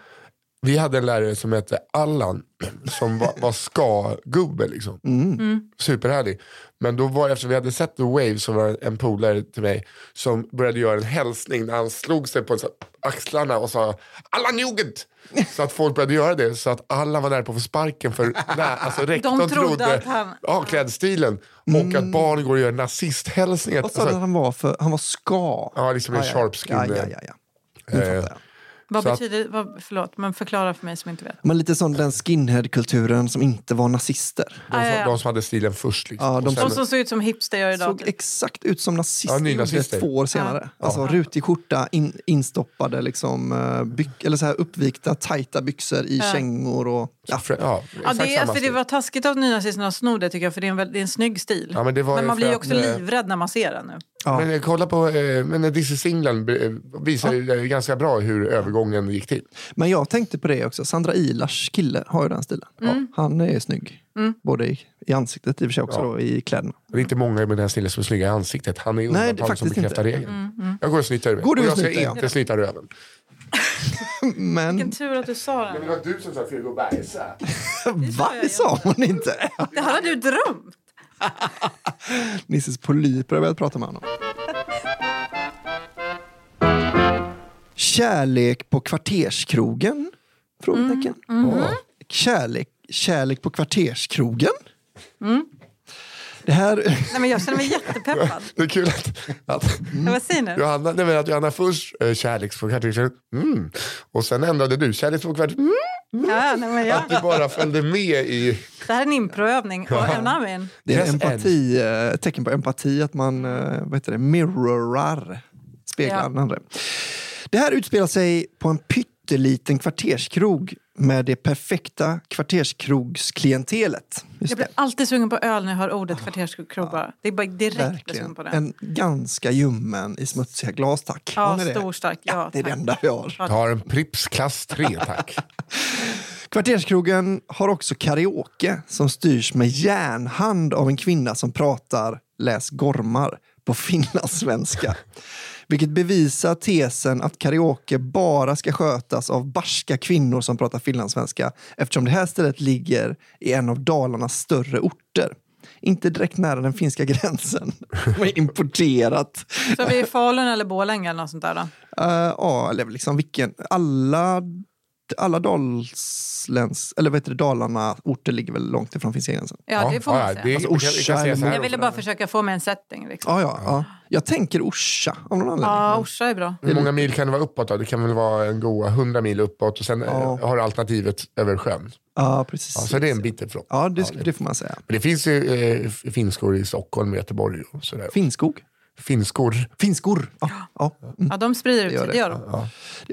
Vi hade en lärare som hette Allan som var, var ska-gubbe. Liksom. Mm. Superhärlig. Men då var eftersom vi hade sett The Wave så var det en polare till mig som började göra en hälsning när han slog sig på axlarna och sa Allan Jugend! Så att folk började göra det så att alla var nära på att få sparken för nej, alltså rektorn De trodde trodde att han- ja, klädstilen och att barn går och gör nazisthälsningar. Vad sa du Alltså, att han var för? Han var ska? Ja, liksom en Ah, ja. sharpskin. Ja, ja, ja, ja. Nu Eh, fattar jag. Vad Så att- betyder, vad, förlåt, men förklara för mig som inte vet. Men lite som den skinhead-kulturen som inte var nazister. de, Ah, ja, som, ja. de som hade stilen först. Liksom. Ja, de Och sen- De som ser ut som hipster gör idag. såg typ. exakt ut som nazister. Nynazister. Två år senare. Ja. Alltså rutig skjorta, in, instoppade liksom, eh, byx, eller så här uppvikta tajta byxor i Ja. kängor. Och, ja. Ja, Ja, det, är, samma alltså, det var taskigt av nynazisterna att sno det tycker jag för det är en, det är en snygg stil. Ja, men men man för blir ju att, också eh, livrädd när man ser den nu. Ja. Men eh, kolla på, eh, men This is England eh, visar ju eh, ganska bra hur övergången gick till. Men jag tänkte på det också. Sandra Ilars kille har ju den stilen. Mm. Han är snygg. Både i, i ansiktet i och för sig också Ja. då, i kläderna. Det är inte många med den här stilen som är snygga i ansiktet. Han är Nej, undantaget som bekräftar inte. regeln. Jag går och snyter mig. Går du och och jag ska inte snyta röven. Men Vilken tur att du sa Men det. det var du som sa och bajsa. va? Det sa hon inte. Det här har du drömt. Nisses polyper har börjat prata med honom. Kärlek på kvarterskrogen? Frågetecken. Åh. Kärlek, kärlek på kvarterskrogen? Mm. Det här... Nej, men jag känner mig jättepeppad. Det är kul att, att, Ja, Vad säger du? Johanna, nej men att Johanna först eh, kärleks på kvarter, mm. och sen ändrade du kärleks på kvarter. Mm. Ja, nej, men jag, Att du bara följde med i... det här är en improövning. Och Amin, Det är empati, eh, ett tecken på empati att man eh, vad heter det, mirrorar speglar Ja. den andra. Det här utspelar sig på en pytteliten kvarterskrog med det perfekta kvarterskrogsklientelet. Just Jag blir alltid sugen på öl när jag hör ordet kvarterskrog bara. Det är bara direkt jag sugen Verkligen. på det. En ganska ljummen i smutsiga glas, tack. Ja, stor stark. Ja, det är det enda vi har. Ja. Tar en Pripps klass 3 tack. Kvarterskrogen har också karaoke som styrs med järnhand av en kvinna som pratar, läs gormar, på finlandssvenska. Vilket bevisar tesen att karaoke bara ska skötas av barska kvinnor som pratar finlandssvenska eftersom det här stället ligger i en av Dalarnas större orter. Inte direkt nära den finska gränsen. Men importerat. Så vi är i Falun eller Borlänge eller något sånt där då? Eh, Ja, eller liksom vilken... Alla, alla Dalsläns, eller vad heter det, Dalarna orter ligger väl långt ifrån finska gränsen. Ja, det får man säga. det, Alltså, Orsa eller här Jag ville bara försöka få med en setting. Liksom. Ja, ja, ja. Jag tänker Orsa av någon anledning. Ja, Orsa är bra. Hur många mil kan det vara uppåt då? Det kan väl vara en goa 100 mil uppåt och sen Ja. eh, har du alternativet över sjön. Ja, precis. Ja, så det är en bit ifrån. Ja, det, Ja, det- det får man säga. Men det finns ju eh, finskor i Stockholm, Göteborg och sådär. Finnskog. Finskor. Finskor. Ja, ja. Mm. Ja, de sprider ut sig, det. det gör de. Ja.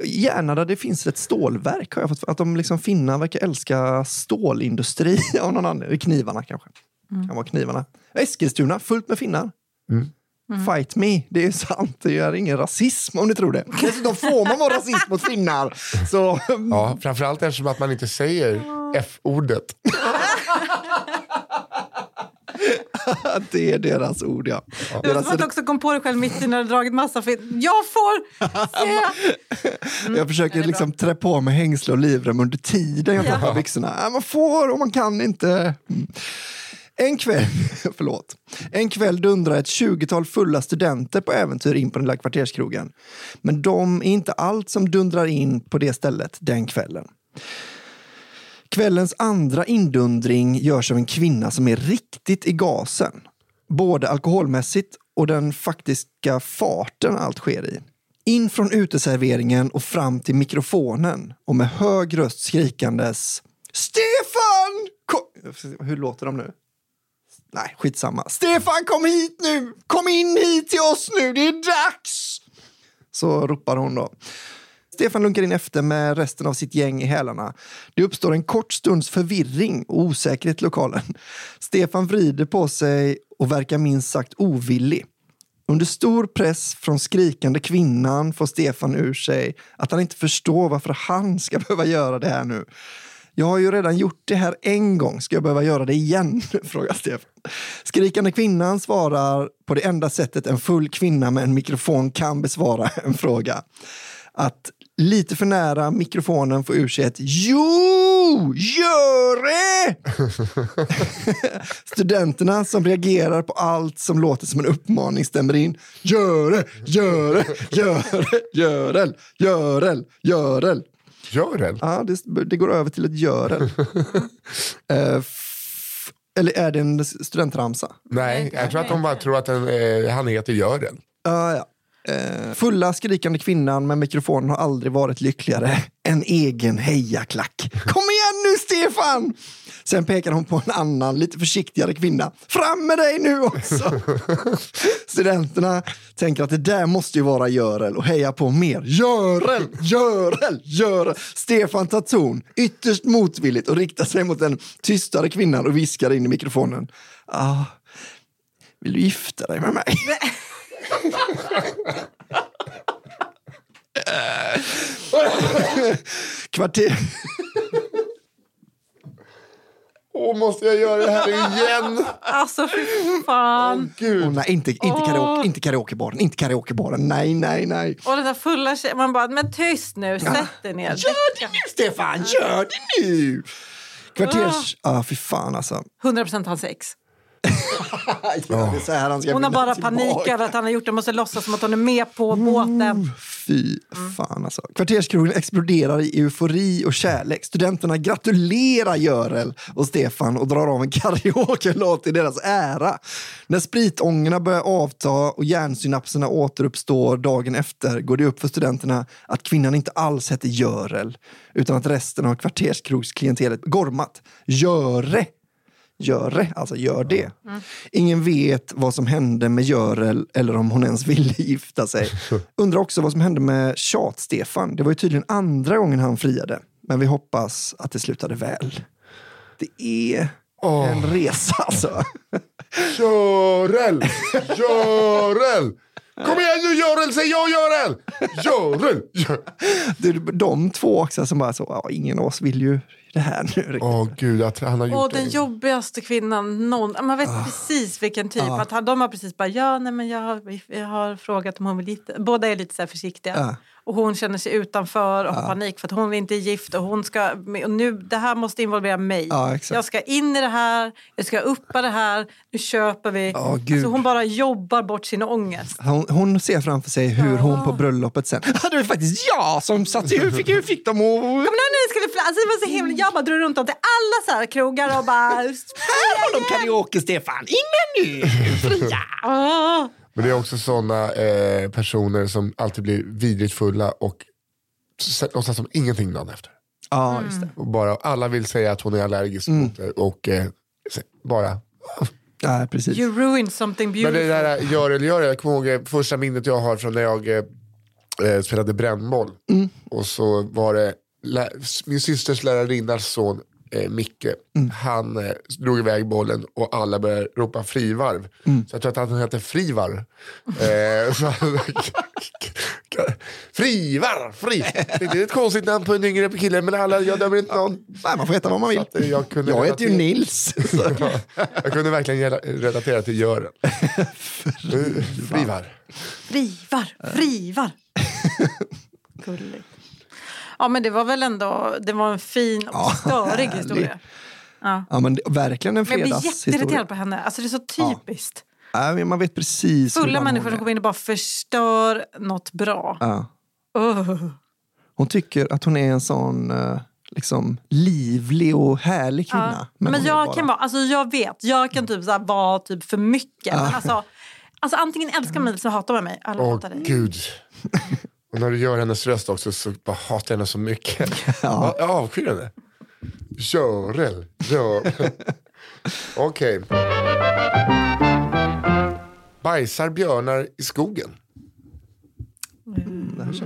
Gärna där det finns ett stålverk har jag fått Att de liksom finnar verkar älska stålindustri av någon anledning. Knivarna kanske. Kan vara knivarna. Eskilstuna, fullt med finnar. Fight me, det är sant. Det är ingen rasism om ni tror det. Dessutom får man vara rasist mot finnar. Så Ja, framförallt eftersom att man inte säger F-ordet. det är deras ord ja. Det var som att du också kom på dig själv mitt i när du dragit massa film. Jag får se! jag försöker liksom trä på mig hängsle och livrem under tiden jag tar på Ja. byxorna. Ja, man får och man kan inte. Mm. En kväll, förlåt. En kväll dundrar ett 20-tal fulla studenter på äventyr in på den lilla kvarterskrogen. Men de är inte allt som dundrar in på det stället den kvällen. Kvällens andra indundring görs av en kvinna som är riktigt i gasen. Både alkoholmässigt och den faktiska farten allt sker i. In från uteserveringen och fram till mikrofonen och med hög röst skrikandes Stefan! Kom... Hur låter de nu? Nej, skitsamma. Stefan, kom hit nu! Kom in hit till oss nu, det är dags! Så ropar hon då. Stefan lunkar in efter med resten av sitt gäng i hälarna. Det uppstår en kort stunds förvirring och osäkerhet i lokalen. Stefan vrider på sig och verkar minst sagt ovillig. Under stor press från skrikande kvinnan får Stefan ur sig att han inte förstår varför han ska behöva göra det här nu. Jag har ju redan gjort det här en gång, ska jag behöva göra det igen? frågar Stefan. Skrikande kvinnan svarar på det enda sättet en full kvinna med en mikrofon kan besvara en fråga. Att lite för nära mikrofonen få ur sig ett Jo, gör det! Studenterna som reagerar på allt som låter som en uppmaning stämmer in. Gör det, gör det, gör det, görel, görel, görel. Gör den? Ja, det, det går över till ett görel. Eh, f- eller är det en studentramsa? Nej, jag tror att de bara tror att den, eh, han heter Gören. Ja, ja. Eh, fulla skrikande kvinnan med mikrofonen har aldrig varit lyckligare än egen hejaklack. Kom igen nu Stefan! Sen pekar hon på en annan, lite försiktigare kvinna. Fram med dig nu också! Studenterna tänker att det där måste ju vara Görel och hejar på mer. Görel, Görel, Görel! Stefan tar ton, ytterst motvilligt och riktar sig mot den tystare kvinnan och viskar in i mikrofonen. Ah, vill du gifta dig med mig? Kvarter... Åh, måste jag göra det här igen? Alltså fy fan. Gud. Åh, nej, inte, inte, karaoke, inte karaokebaren, inte karaokebaren. Nej, nej, nej. Och den där fulla tjejen, man bara, men tyst nu, sätt dig ner. Gör det nu, Stefan! Gör det nu! Kvarters... Ja, ah, fy fan alltså. 100% hans ex. Ja, det är han ska Hon har bara över att han har gjort det. Måste låtsas som att hon är med på båten. Fy fan alltså. Kvarterskrogen exploderar i eufori och kärlek. Studenterna gratulerar Görel och Stefan och drar av en karaoke-låt i deras ära. När spritångorna börjar avta och hjärnsynapserna återuppstår dagen efter går det upp för studenterna att kvinnan inte alls hette Görel utan att resten av kvarterskrogsklientelet gormat. Göre! Gör det, alltså gör det. Ingen vet vad som hände med Görel eller om hon ens ville gifta sig. Undrar också vad som hände med Tjat-Stefan. Det var ju tydligen andra gången han friade. Men vi hoppas att det slutade väl. Det är en resa alltså. Görel! Görel! Kom igen nu Görel, säg ja Görel! Görel! Gö- Det är de två också som bara så, ja, ingen av oss vill ju det här nu. riktigt. Åh gud, att han har gjort Och det. den jobbigaste kvinnan någon. Man vet precis vilken typ. Att han- de har precis bara, ja nej men jag har, jag har frågat om hon vill gifta Båda är lite så här försiktiga. Ja. Och hon känner sig utanför och har panik för att hon inte är gift. Och hon ska, och nu, det här måste involvera mig. Ja, jag ska in i det här, jag ska uppa det här, nu köper vi. Ja, gud. alltså hon bara jobbar bort sin ångest. Hon, hon ser framför sig hur hon på bröllopet sen, det var faktiskt jag som satt hur fick, hur fick de att... Kommer ni skulle alltså, det var så himla, Jag bara drog runt dem till alla så här krogar och bara... Här har de karaoke Stefan, inne nu! Fria! Men det är också sådana eh, personer som alltid blir vidrigt fulla och låtsas som ingenting dagen efter. Ja, just det. Och bara, alla vill säga att hon är allergisk Mm. mot det och eh, bara... Ja, precis. You ruined something Men beautiful. det där Görel Görel, jag kommer ihåg eh, första minnet jag har från när jag eh, eh, spelade brännboll. Mm. Och så var det min systers lärarinnas son eh, Micke. Mm. Han eh, drog iväg bollen och alla började ropa frivarv. Mm. Så jag tror att han hette Frivar. eh, så, frivar, fri. Det är ett konstigt namn på en yngre kille men alla, jag dömer inte någon. Nej, man får heta vad man vill. att, eh, jag, kunde Jag heter ju Nils. Ja, jag kunde verkligen rela- relatera till Göran. Eh, Frivar. Frivar, frivar. Gulligt. Ja men det var väl ändå det var en fin och störig härlig. historia. Ja. Ja, men det, verkligen en Men jag blir fredagshistoria. jätteirriterad på henne. Alltså det är så typiskt. Ja, men man vet precis hur Fulla människor som kommer in och bara förstör något bra. Ja. Ugh. Hon tycker att hon är en sån eh, liksom, livlig och härlig kvinna. Men, hon är jag bara- kan vara, alltså jag vet, jag kan typ så här vara typ för mycket. Men alltså, alltså antingen älskar man mig eller så hatar man mig. Alla Åh dig. gud. Och när du gör hennes röst också så bara hatar jag henne så mycket. ja. Jag avskyr henne. Görel. Görel. Okej. Bajsar björnar i skogen?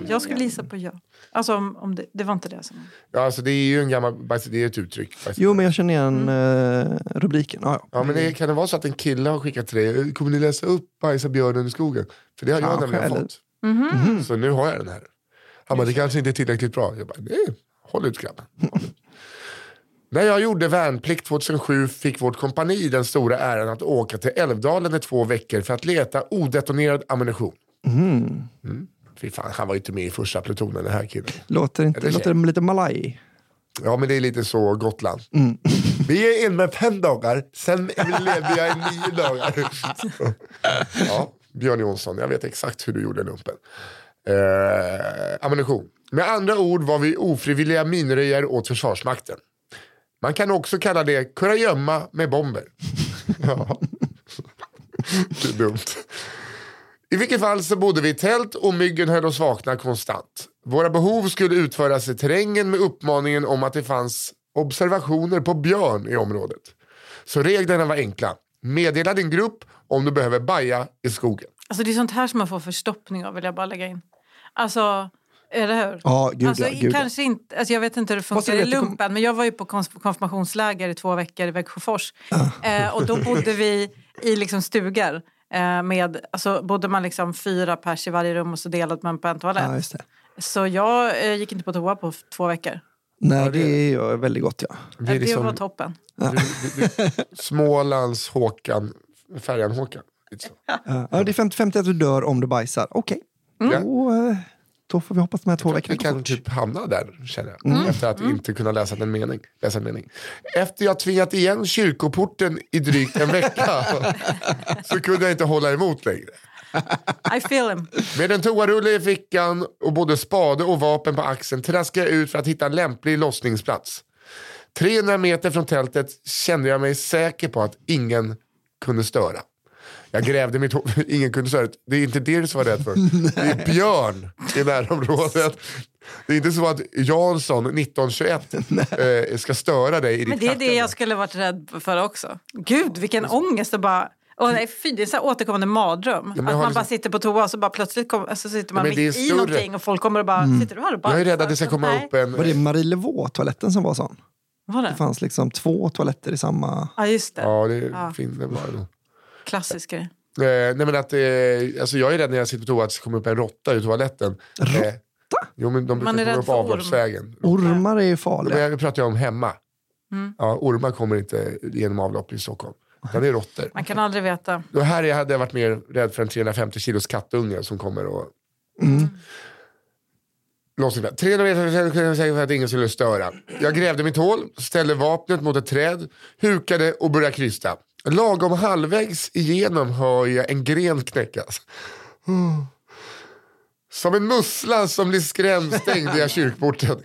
Jag skulle gissa på ja. Alltså om, om det, det var inte det som... Ja, alltså det är ju en gammal, bajs, det är ett uttryck. Bajs- Jo, men jag känner igen Mm. eh, rubriken. Ja, ja. Ja, men det, kan det vara så att en kille har skickat till dig, kommer ni läsa upp bajsar björnen i skogen? För det har jag nämligen eller- fått. Mhm. Så nu har jag den här. Han bara, det kanske inte är tillräckligt bra. Jag bara, nej, håll ut grabben. När jag gjorde värnplikt 2007 fick vårt kompani den stora äran att åka till Älvdalen i två veckor för att leta odetonerad ammunition. Mm. Fy fan, han var ju inte med i första plutonen den här killen. Låter, inte, låter lite malaj. Ja men det är lite så Gotland. Mm. Vi är in med fem dagar, sen levde jag i nio dagar. ja, Björn Jonsson, jag vet exakt hur du gjorde lumpen. Eh, ammunition. Med andra ord var vi ofrivilliga minröjare åt Försvarsmakten. Man kan också kalla det kurragömma med bomber. ja. det är dumt. I vilket fall så bodde vi i tält och myggen höll oss vakna konstant. Våra behov skulle utföras i terrängen med uppmaningen om att det fanns observationer på björn i området. Så reglerna var enkla. Meddela din grupp om du behöver baja i skogen. Alltså det är sånt här som man får förstoppning av vill jag bara lägga in. Alltså, eller hur? Ja, gud alltså, ja, gud kanske inte, alltså jag vet inte hur det funkar i det kom- lumpen men jag var ju på konf- konfirmationsläger i två veckor i Växjöfors. Eh, och då bodde vi i liksom stugor. Eh, med, alltså bodde man liksom fyra pers i varje rum och så delade man på en toalett. Ja, just det. Så jag eh, gick inte på toa på två veckor. Nej, det är ju väldigt gott ja. Det Det, är liksom var toppen. du, du, du, Smålands Håkan, färjan Håkan. Lite så. Ja, ja, det är 50-50 att du dör om du bajsar. Okej, Ja. då, eh, då får vi hoppas de här två Vi veckorna går kan typ hamna där känner jag. Efter att inte kunna läsa en, mening, läsa en mening. Efter jag tvingat igen kyrkoporten i drygt en vecka så kunde jag inte hålla emot längre. I feel him. Med en toarulle i fickan och både spade och vapen på axeln traskade jag ut för att hitta en lämplig lossningsplats. 300 meter från tältet kände jag mig säker på att ingen kunde störa. Jag grävde mitt hål, ingen kunde säga det. Det är inte det du ska vara rädd för. Det är björn i närområdet. Det är inte så att Jansson 1921 eh, ska störa dig i ditt Men det är det jag skulle varit rädd för också. Gud vilken ångest att bara... Åh, nej, fy, det är så här återkommande mardröm. men att jag man liksom- bara sitter på toa och så bara plötsligt kom, alltså, sitter man men är mitt i någonting och folk kommer och bara, sitter du här och bara... Jag är rädd att det ska komma Nej. upp en... Var det Marie Levaux-toaletten som var sån? Var Det det? fanns liksom två toaletter i samma... Ja, just det. Ja, det är Ja. fint. Det var det nog. Klassisk grej. Eh, nej men att, eh, alltså jag är rädd när jag sitter på toa att det komma upp en råtta i toaletten. Råtta? Eh, jo men de Man brukar är komma rädd upp orm. avloppsvägen. Ormar är ju Men farliga. jag pratar ju om hemma. Mm. Ja, ormar kommer inte genom avlopp i Stockholm. Utan det är råttor. Man kan aldrig veta. Och här hade jag varit mer rädd för en 350 kilos kattunge som kommer och... Mm. Låser där. 300 meter för att ingen skulle störa. Jag grävde mitt hål, ställde vapnet mot ett träd, hukade och började krysta. Lagom halvvägs igenom hör jag en gren knäckas. Som en mussla som blir skrämd stängde jag kyrkporten.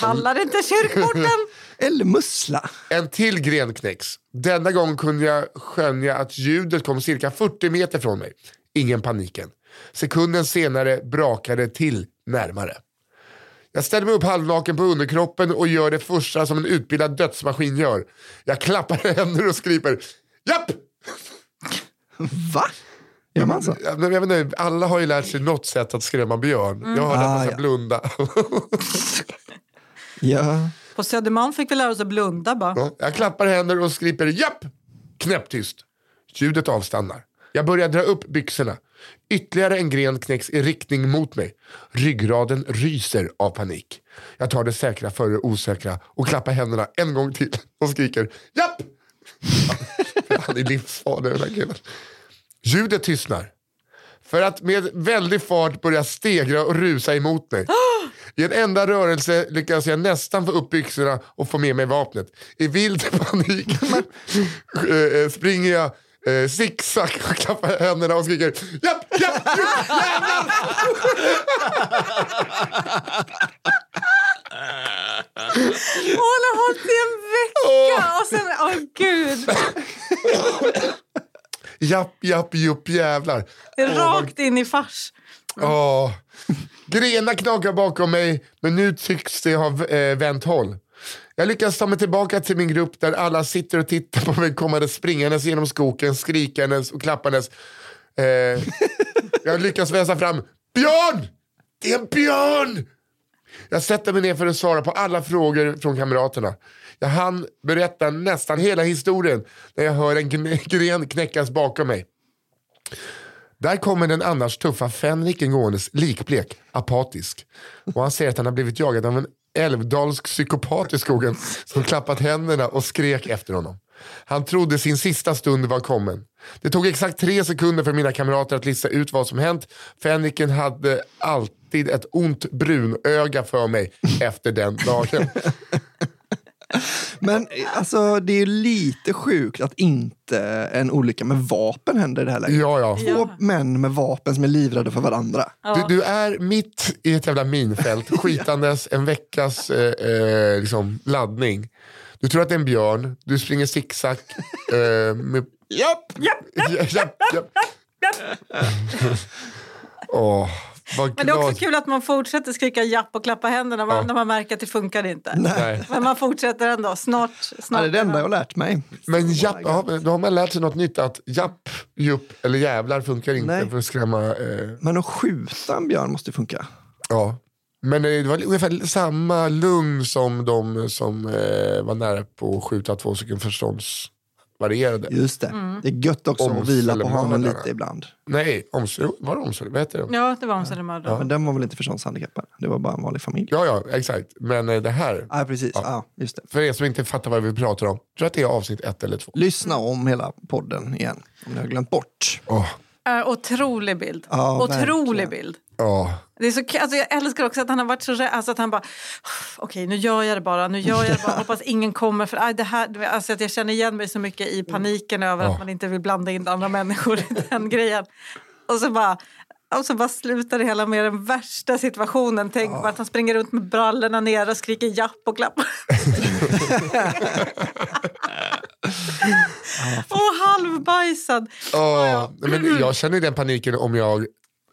Kallar inte kyrkporten! Eller mussla. En till gren knäcks. Denna gång kunde jag skönja att ljudet kom cirka 40 meter från mig. Ingen paniken. Sekunden senare brakade till närmare. Jag ställer mig upp halvnaken på underkroppen och gör det första som en utbildad dödsmaskin gör. Jag klappar händer och skriper Japp! Va? Gör man så? Ja, men Jag vet inte, alla har ju lärt sig något sätt att skrämma björn. Jag har lärt Ah, mig att ja. blunda. Ja. På Södermalm fick vi lära oss att blunda bara. Ja, Jag klappar händer och skriper japp! Knäpptyst. Ljudet avstannar. Jag börjar dra upp byxorna. Ytterligare en gren knäcks i riktning mot mig. Ryggraden ryser av panik. Jag tar det säkra före det osäkra och klappar händerna en gång till och skriker japp! Han är livsfarlig den här killen. Ljudet tystnar. För att med väldig fart börja stegra och rusa emot mig. I en enda rörelse lyckas jag nästan få upp byxorna och få med mig vapnet. I vild panik eh, springer jag eh, zigzag och klappar händerna och skriker japp, japp, japp, jävlar! Hon har hållit i en vecka och sen, åh gud. Japp, japp, jupp, jävlar. Rakt in i fars. Åh. Grenar knakar bakom mig, men nu tycks det ha eh, vänt håll. Jag lyckas ta mig tillbaka till min grupp där alla sitter och tittar på mig kommande springandes genom skogen, skrikandes och klappandes. Eh, jag lyckas väsa fram Björn! Det är en björn! Jag sätter mig ner för att svara på alla frågor från kamraterna. Jag hann berätta nästan hela historien när jag hör en gren knäckas bakom mig. Där kommer den annars tuffa fänriken gåendes likblek, apatisk. Och han säger att han har blivit jagad av en älvdalsk psykopat i skogen som klappat händerna och skrek efter honom. Han trodde sin sista stund var kommen. Det tog exakt tre sekunder för mina kamrater att lista ut vad som hänt. Fänriken hade alltid ett ont brunöga för mig efter den dagen. Men alltså, det är ju lite sjukt att inte en olycka med vapen händer i det här läget. Ja, ja. Två Ja. män med vapen som är livrädda för varandra. Du, du är mitt i ett jävla minfält, skitandes en veckas eh, eh, liksom, laddning. Du tror att det är en björn, du springer zigzag. Eh, med... Japp! japp, japp, japp. Åh, vad Men det är också kul att man fortsätter skrika japp och klappa händerna Ja. när man märker att det funkar inte. Nej. Men man fortsätter ändå. Snart. Ja, snart det är det enda jag har lärt mig. Men japp, ja, då har man lärt sig något nytt. Att japp, jupp eller jävlar funkar inte Nej. för att skrämma. Eh, Men att skjuta en björn måste ju funka. ja. Men eh, det var ungefär samma lugn som de som eh, var nära på att skjuta två stycken förståndsvarierade. Just det. Mm. Det är gött också att vila på hanen lite ibland. Nej, omsorg, var det omsorg? Vad heter det? Ja, det var en Södermördare. Men den var väl inte förståndshandikappad? Det var bara en vanlig familj. Ja, ja, exakt. Men eh, det här, Ja, precis. Ja. just det. för er som inte fattar vad vi pratar om, tror att det är avsnitt ett eller två. Lyssna om hela podden igen, om ni har glömt bort. Åh, Äh, otrolig bild. Ja, otrolig verkligen. bild. Åh. Det är så, alltså jag älskar också att han har varit så rädd. Alltså att han bara, okej nu gör jag det bara. Nu gör jag det bara. Hoppas ingen kommer. För, aj, det här, alltså att jag känner igen mig så mycket i paniken över Ja. att man inte vill blanda in andra människor i den grejen. Och så bara... Och så bara slutar det hela med den värsta situationen. Tänk bara att han springer runt med brallorna nere och skriker japp och klappar. Och halvbajsad. Åh, men jag känner den paniken om jag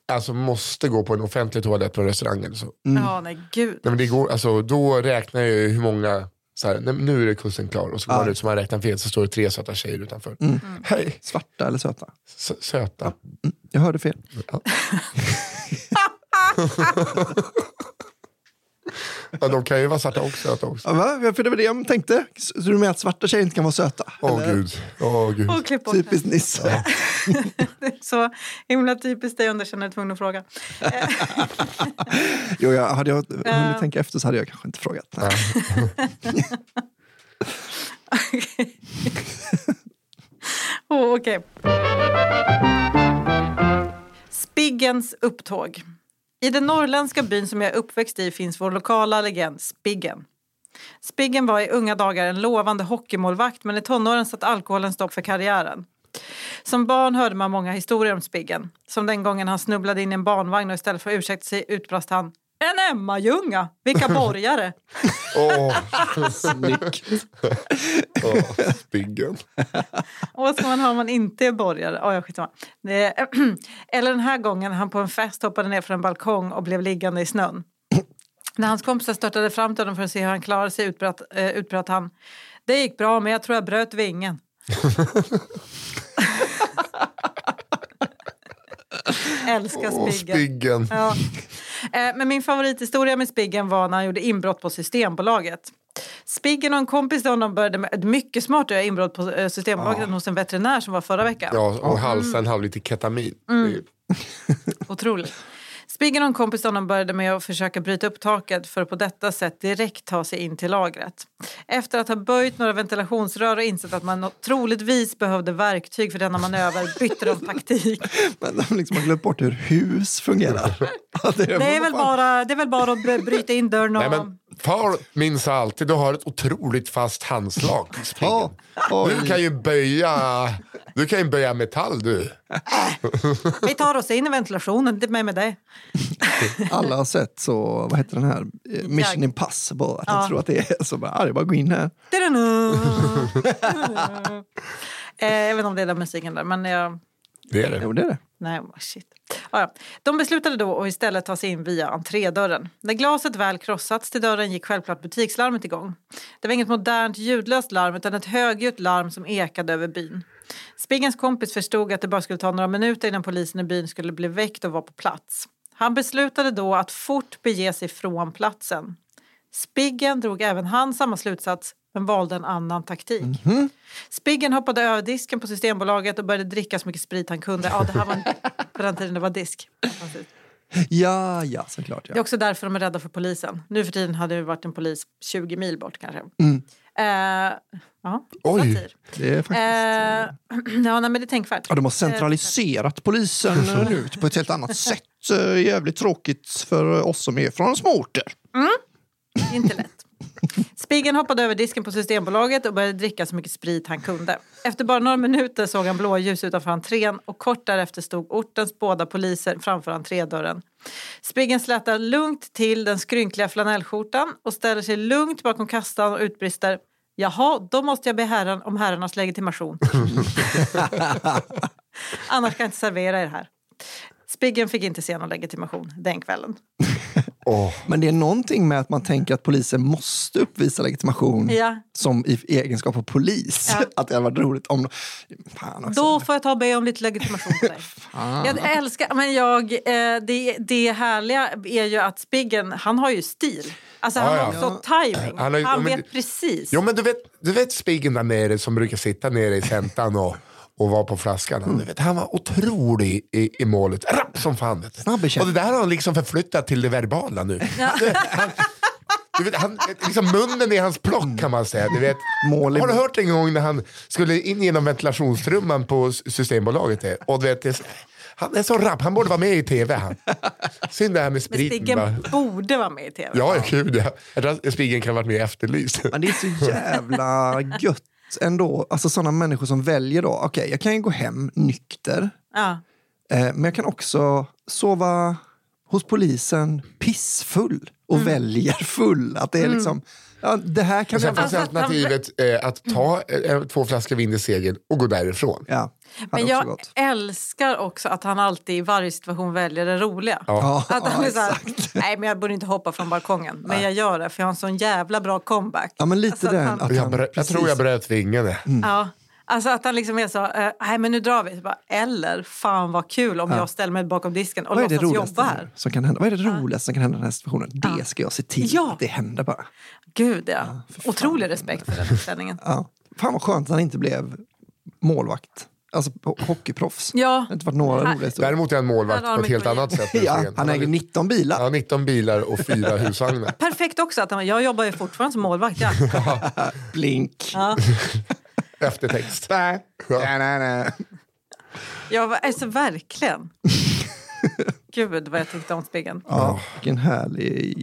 alltså, måste gå på en offentlig toalett på en restaurang. Eller så. Ja, nej gud. Nej, men det går, alltså, då räknar jag ju hur många, så här, nu är det kursen klar och så går man ut som man räknar fel så står det tre söta tjejer utanför. Mm. Hej, svarta eller söta? S- söta. Jag hörde fel. Ja, de kan ju vara svarta och söta också. Ja, va? För det var det jag tänkte. Så du menar att svarta tjejer inte kan vara söta? Åh Eller? gud. Åh gud. Och klipp bort. Typiskt Nisse. Det är Så himla typiskt dig underkänner jag tvungen att fråga. Jo, jag, hade jag Ja. hunnit tänka efter så hade jag kanske inte frågat. Nej. Oh, Okej. Spiggens upptåg. I den norrländska byn som jag är uppväxt i finns vår lokala legend Spiggen. Spiggen var i unga dagar en lovande hockeymålvakt men i tonåren satt alkoholen stopp för karriären. Som barn hörde man många historier om Spiggen. Som den gången han snubblade in i en barnvagn och istället för att ursäkta sig utbrast han en Emma-Ljunga! Vilka borgare! Åh, Snyggt. åh, spiggen. Och vad ska man ha om man inte är borgare? Oh, jag. Det, eller den här gången han på en fest hoppade ner från en balkong och blev liggande i snön. När hans kompisar störtade fram till honom för att se hur han klarade sig utbröt, eh, utbröt han Det gick bra men jag tror jag bröt vingen. Älskar Åh, Spiggen. spiggen. Ja. Eh, Men min favorithistoria med Spiggen var när han gjorde inbrott på Systembolaget. Spiggen och en kompis till honom började med ett mycket smart att göra inbrott på eh, Systembolaget hos en veterinär som var förra veckan. Ja, och halsa en halv liter ketamin. Mm. Otroligt. Spiggen och en kompis till honom började med att försöka bryta upp taket för att på detta sätt direkt ta sig in till lagret. Efter att ha böjt några ventilationsrör och insett att man troligtvis behövde verktyg för denna manöver bytte de taktik. Men de liksom har glömt bort hur hus fungerar. Det är väl bara, det är väl bara att bry- bryta in dörren och... Nej, men far minns alltid, du har ett otroligt fast handslag. Ja. Du kan ju böja, du kan ju böja metall du. Vi tar oss in i ventilationen, inte med med det. Alla har sett så, vad heter den här, Eh, Mission Jag- Impossible. Att Ja. de tror att det är så bara, det är bara att gå in här. Jag vet inte om det är den musiken där, men jag... Det är det. Jo, det är det. Nej, shit. Ah, ja. De beslutade då att istället ta sig in via entrédörren. När glaset väl krossats till dörren gick självklart butikslarmet igång. Det var inget modernt ljudlöst larm utan ett högljutt larm som ekade över byn. Spiggens kompis förstod att det bara skulle ta några minuter innan polisen i byn skulle bli väckt och vara på plats. Han beslutade då att fort bege sig från platsen. Spiggen drog även han samma slutsats men valde en annan taktik. Spiggen hoppade över disken på Systembolaget och började dricka så mycket sprit han kunde. Ja, det här var en, på den tiden det var disk. Ja, ja, såklart. Det är Ja. också därför de är rädda för polisen. Nu för tiden hade det varit en polis 20 mil bort kanske. Mm. Eh, ja, Oj. satir. Det är faktiskt... Eh, ja, nej, men det är tänkvärt. Ja, de har centraliserat polisen eh, nu på ett helt annat sätt. Eh, Jävligt tråkigt för oss som är från småorter. Inte lätt. Spiggen hoppade över disken på Systembolaget och började dricka så mycket sprit han kunde. Efter bara några minuter såg han blåljus utanför entrén och kort därefter stod ortens båda poliser framför entrédörren. Spiggen slätar lugnt till den skrynkliga flanellskjortan och ställer sig lugnt bakom kassan och utbrister Jaha, då måste jag be herren om herrarnas legitimation. Annars kan jag inte servera er här. Spiggen fick inte se någon legitimation den kvällen. Åh, Men det är någonting med att man tänker att polisen måste uppvisa legitimation Ja. som i egenskap av polis. Ja. Att det hade varit roligt om... Fan också. Då får jag ta och be om lite legitimation på dig. Jag älskar, men jag, eh, det, det härliga är ju att Spiggen, han har ju stil. Alltså han Ja, har ja. också timing. Han Han, har men vet det- precis. Jo men du vet, du vet Spiggen där nere som brukar sitta nere i centan och, och vara på flaskan. Du vet, han var otrolig i, i målet, rapp som fan. vet du. Snabb i. Och det där har han liksom förflyttat till det verbala nu. Du, han, du vet, han, liksom munnen i hans plock kan man säga. Du vet, i- har du hört en gång när han skulle in genom ventilationstrumman på Systembolaget? det? Och du vet, det, han är så rapp, han borde vara med i tv han. Synd det här med men spriten. Spiggen bara. borde vara med i tv. Ja, ja, gud ja. Jag tror att Spiggen kan ha varit mer efterlyst. Men det är så jävla gött ändå. Alltså sådana människor som väljer då, okej jag kan ju gå hem nykter. Ja. Eh, men jag kan också sova hos polisen pissfull. och väljer full. Att det är liksom, ja, det här kan Och sen jag... fanns Alltså alternativet eh, att ta eh, två flaskor vin i segel och gå därifrån. Ja, Men jag gått. älskar också att han alltid i varje situation väljer det roliga. Ja, Att han är så här, nej men jag borde inte hoppa från balkongen. Men jag gör det för jag har en sån jävla bra comeback. Ja, men lite Alltså att den. han- Att Jag, han, brö- jag tror jag bröt vingene. Ja, alltså att han liksom är så, eh, nej men nu drar vi. Bara, Eller, fan vad kul om jag ställer mig bakom disken och Vad låtsas jobba här. som kan hända? Vad är det roligaste som kan hända i den här situationen? Det ska jag se till Ja. att det händer bara. Gud ja, otrolig respekt för den inställningen. Ja. Fan vad skönt att han inte blev målvakt. Alltså ho- hockeyproffs. Ja. Det har inte varit några roliga historier. Däremot är han målvakt på ett helt annat sätt. Ja, han äger 19 bilar. Ja, 19 bilar och fyra husvagnar. Perfekt också att han, jag jobbar ju fortfarande som målvakt. Ja. Blink. Ja. Eftertext. Var, alltså verkligen. Gud vad jag tyckte om spegeln. Ja, vilken härlig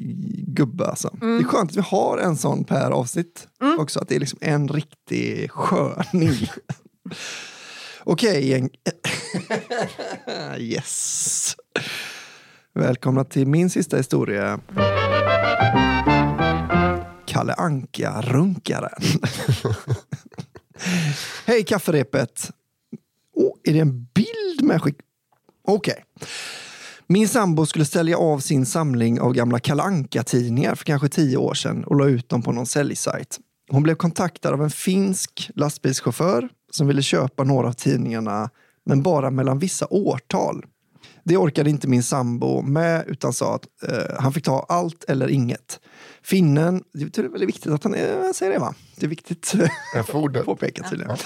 gubbe alltså. Det är skönt att vi har en sån per avsnitt också. Att det är liksom en riktig sköning. Okej, gäng. yes. Välkomna till min sista historia. Kalle Anka, runkaren. Hej kafferepet. Oh, är det en bild med skick? Okej. Min sambo skulle sälja av sin samling av gamla kalanka tidningar för kanske tio år sedan och la ut dem på någon säljsajt. Hon blev kontaktad av en finsk lastbilschaufför som ville köpa några av tidningarna men bara mellan vissa årtal. Det orkade inte min sambo med utan sa att eh, han fick ta allt eller inget. Finnen, det är väldigt viktigt att han eh, säger det va? Det är viktigt det. påpekat tydligen.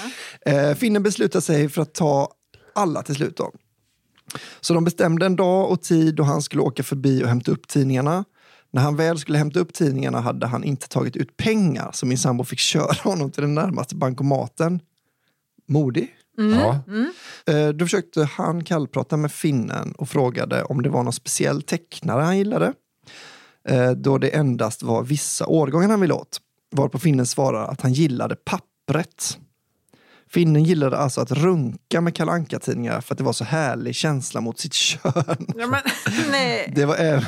Eh, finnen beslutade sig för att ta alla till slut. Då. Så de bestämde en dag och tid då han skulle åka förbi och hämta upp tidningarna. När han väl skulle hämta upp tidningarna hade han inte tagit ut pengar så min sambo fick köra honom till den närmaste bankomaten. Modig. Ja. Eh, Då försökte han kallprata med finnen och frågade om det var någon speciell tecknare han gillade. Eh, Då det endast var vissa årgångar han ville åt. Varpå finnen svarade att han gillade pappret. Finnen gillade alltså att runka med Kalle Anka-tidningar för att det var så härlig känsla mot sitt kön. Ja, men, nej. Det var även...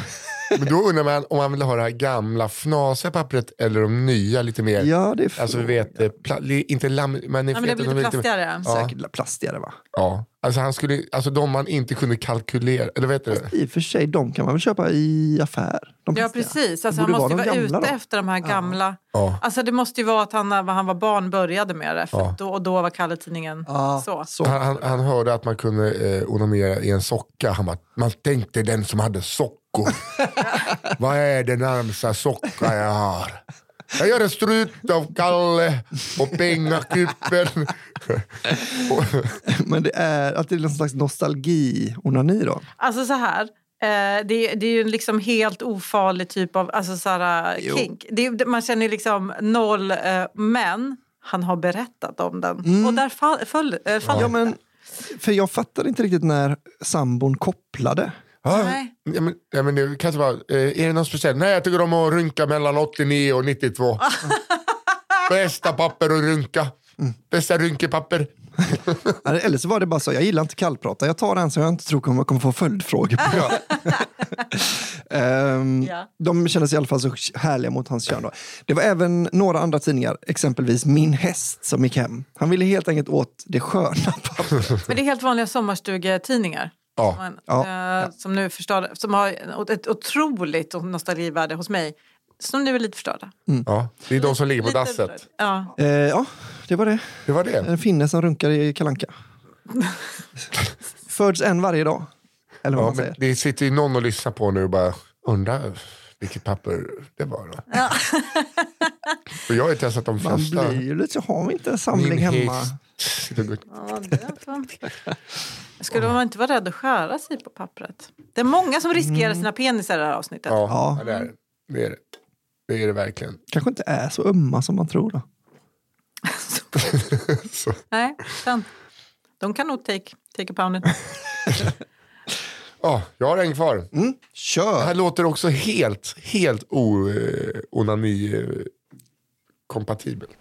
Men då undrar man om man vill ha det här gamla fnasiga pappret eller de nya lite mer. Ja, det är Alltså vi vet, pla, inte lam, men Ja, men det blir lite plastigare. Ja. säkert plastigare va? Ja. Alltså, han skulle, alltså de man inte kunde kalkylera, eller vet du? I och för sig, de kan man väl köpa i affär? De Ja precis, alltså, han måste ju vara vara ute då. efter de här gamla. Ja. Alltså det måste ju vara att han när han var barn började med det. För Ja. då, och då var Kalle-tidningen Ja, så. så. Han, han, han hörde att man kunde eh, onanera i en socka. Han bara, man tänkte den som hade sockor. Vad är det närmsta socka jag har? Jag gör en strut av Kalle och pengakuppen. Men det är att det är någon slags nostalgi-onani då? Alltså så här. Eh, det, det är ju en liksom helt ofarlig typ av alltså så här, Jo. kink. Det, man känner ju liksom noll, eh, men han har berättat om den. Och där fall, föll, eh, faller Ja, men, för jag fattar inte riktigt när sambon kopplade. Ja, Nej. ja, men, ja, men det kan inte vara, eh, är det något speciellt? Nej, jag tycker om att runka mellan 89 och 92. Bästa papper att runka. Bästa rynkepapper. Eller eller så var det bara så, jag gillar inte kallprata. Jag tar den som jag inte tror kommer, kommer få följdfrågor på. Ehm, Ja. De kändes i alla fall så härliga mot hans kön. Då. Det var även några andra tidningar, exempelvis Min häst som gick hem. Han ville helt enkelt åt det sköna pappret. Men det är helt vanliga sommarstugetidningar. Ja. Man, Ja, eh, Som nu förstörda, som har ett otroligt nostalgivärde hos mig. Som nu är lite förstörda. Ja, det är de som ligger på Lite- dasset. Ja. Eh, ja, det var det. Det var det. En finne som runkar i kalanka. Föds en varje dag. Eller vad Ja, man men säger. det sitter ju någon och lyssnar på nu och bara undrar vilket papper det var. Då. För jag har ju testat de Man flesta. blir ju lite så, har vi inte en samling Min hemma? häst. Ja, det är fan- Skulle man inte vara rädd att skära sig på pappret? Det är många som riskerar sina penisar i det här avsnittet. Ja, Ja. det, är det. det är det. Det är det verkligen. Kanske inte är så ömma som man tror. Då. Så. Nej, sant. De kan nog take, take a pounded. Ja, jag har en kvar. Mm, Det kör! här låter också helt, helt o-onani-kompatibelt.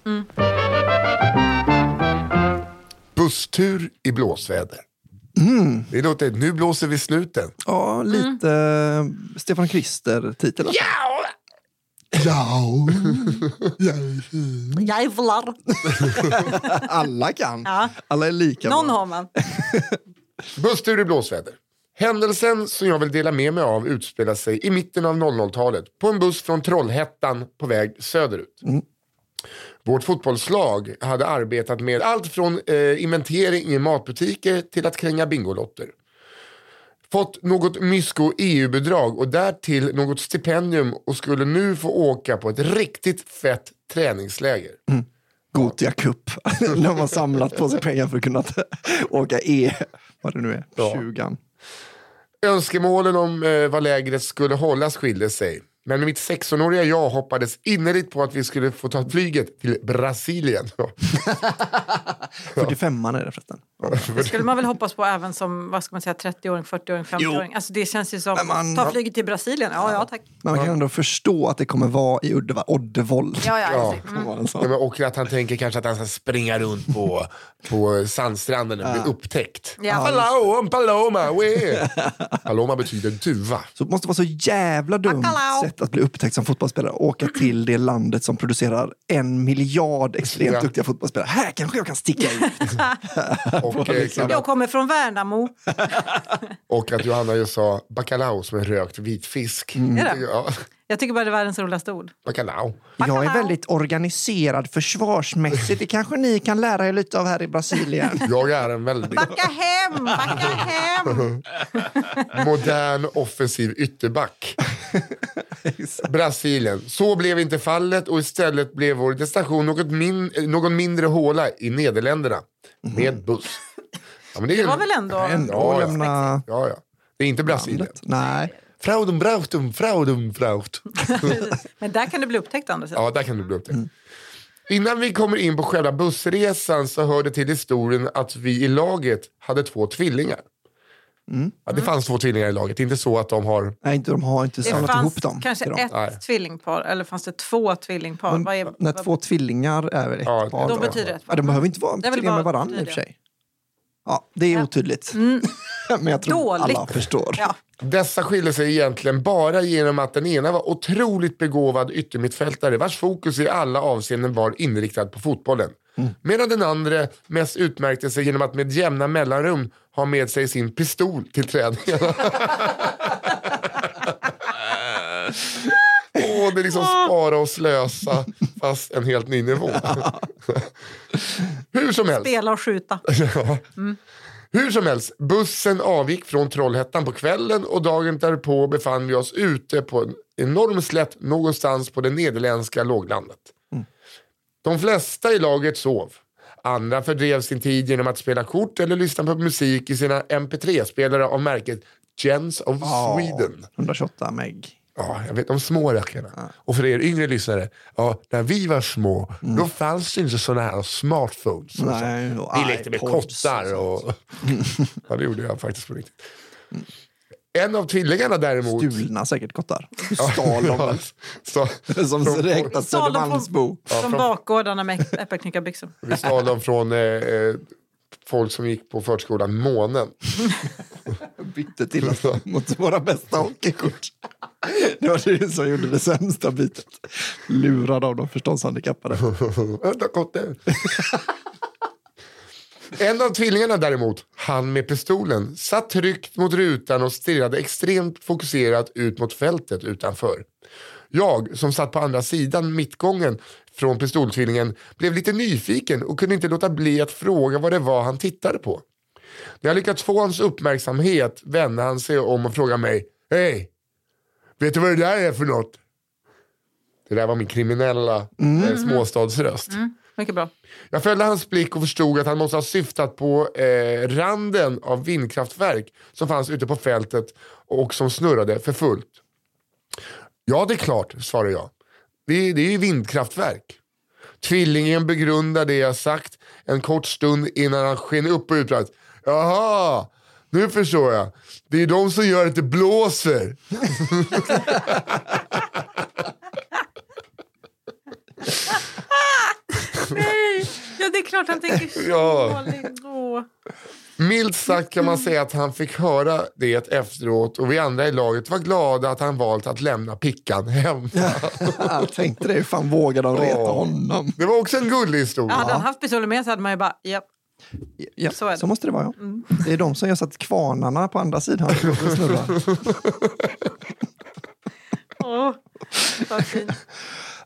Busstur i blåsväder. Det låter, nu blåser vi snuten. Ja, lite eh, Stefan Krister-titel. alltså. Ja! Jävlar! Alla kan. Ja. Alla är lika Någon bra. har man. Busstur i blåsväder. Händelsen som jag vill dela med mig av utspelar sig i mitten av 00-talet på en buss från Trollhättan på väg söderut. Vårt fotbollslag hade arbetat med allt från eh, inventering i matbutiker till att kränga bingolotter. Fått något mysko EU-bidrag och därtill något stipendium och skulle nu få åka på ett riktigt fett träningsläger. Gotia Cup. De har samlat på sig pengar för att kunna åka E, vad det nu är, Ja. 20. Önskemålen om eh, vad lägret skulle hållas skilde sig. Men mitt 16-åriga jag hoppades innerligt på att vi skulle få ta flyget till Brasilien. 45 är det förresten. Det skulle man väl hoppas på även som vad ska man säga, 30-åring, 40-åring, 50-åring. Alltså det känns ju som, man- ta flyget till Brasilien. Ja, ja tack. Men man kan ändå förstå att det kommer vara i Uddevalla, Oddevold. Ja, ja, Ja. men Och att han tänker kanske att han ska springa runt på, på sandstranden och bli upptäckt. Ja. Hallå, en paloma! we. Paloma betyder duva. Så det måste vara så jävla dumt sätt att bli upptäckt som fotbollsspelare. Åka till det landet som producerar en miljard extremt Ja. duktiga fotbollsspelare. Här kanske jag kan sticka ut. Och, liksom. Jag kommer från Värnamo. och att Johanna just sa bacalao som en rökt vitfisk. Är det? Ja, Jag tycker bara det är världens roligaste ord. bacalao. Jag är väldigt organiserad försvarsmässigt. Det kanske ni kan lära er lite av här i Brasilien. Jag är en väldigt Backa hem, backa hem! modern offensiv ytterback. Brasilien. Så blev inte fallet och istället blev vår destination något min någon mindre håla i Nederländerna. Med buss. Ja, men det, är, Det var väl ändå... Ändå Ja, ja. lämna ja, ja. det är inte Brasilien. Nej. Fraudum, brautum, fraudum, fraut. Men där kan du bli upptäckt sidan. Ja, där kan du bli upptäckt. Innan vi kommer in på själva bussresan så hör det till historien att vi i laget hade två tvillingar. Ja, det fanns två tvillingar i laget, det är inte så att de har... Nej, inte, de har inte Det samlat fanns ihop dem. kanske till dem. ett Nej. tvillingpar, eller fanns det två tvillingpar? Vad är, När vad- två tvillingar är väl ett Ja, par? då då? betyder det ett par. Ja, de behöver inte vara Det är väl tvillingar med bara varandra i och för sig. Ja, det är otydligt. Men jag tror Dåligt. alla förstår. Ja. Dessa skiljer sig egentligen bara genom att den ena var otroligt begåvad yttermittfältare vars fokus i alla avseenden var inriktad på fotbollen. Medan den andra mest utmärkte sig genom att med jämna mellanrum ha med sig sin pistol till träningarna. Åh, det är liksom spara och slösa fast en helt ny nivå. Hur som helst. Spela och skjuta. Hur som helst, bussen avgick från Trollhättan på kvällen och dagen därpå befann vi oss ute på en enorm slätt någonstans på det nederländska låglandet. De flesta i laget sov. Andra fördrev sin tid genom att spela kort eller lyssna på musik i sina MP3-spelare av märket Gens of Sweden. 128 meg. Ja, jag vet, de små rackarna. Och för er yngre lyssnare, ja, när vi var små, då fanns det inte sådana här smartphones. och Nej, och vi lekte med kottar. Och... ja, det gjorde jag faktiskt på riktigt. En av tvillingarna däremot... Stulna säkert kottar. Du stal dem väl? så, Som räknas Södermalmsbo. från, från från- bakgårdarna med äppelknyckarbyxor. vi stal dem från eh, eh, folk som gick på förskolan Månen. Bytte till oss mot våra bästa hockeykort. Det var det som gjorde det sämsta bytet. Lurad av de förståndshandikappade. Vänta, kotte. En av tvillingarna däremot, han med pistolen, satt tryckt mot rutan och stirrade extremt fokuserat ut mot fältet utanför. Jag, som satt på andra sidan mittgången från pistoltvillingen, blev lite nyfiken och kunde inte låta bli att fråga vad det var han tittade på. När jag lyckats få hans uppmärksamhet vände han sig om och frågade mig Hej, vet du vad det där är för något? Det där var min kriminella eh, småstadsröst. Mycket bra. Jag följde hans blick och förstod att han måste ha syftat på eh, randen av vindkraftverk som fanns ute på fältet och som snurrade för fullt. Ja, det är klart, svarade jag. Det, det är ju vindkraftverk. Tvillingen begrundar det jag sagt en kort stund innan han sken upp och utbrast. Jaha, nu förstår jag. Det är de som gör att det blåser. Nej, jag är klart han tänker så. Ja. Milt sagt kan man säga att han fick höra det efteråt och vi andra i laget var glada att han valt att lämna pickan hemma. Jag tänkte det, hur fan vågade de reta Åh. honom? Det var också en gullig Ja, historia. hade han haft pistolen med så hade man ju bara, japp. Ja, Så så, det. måste det vara. Ja. Det är de som gör så att kvarnarna på andra sidan snurrar. Åh, vad fint.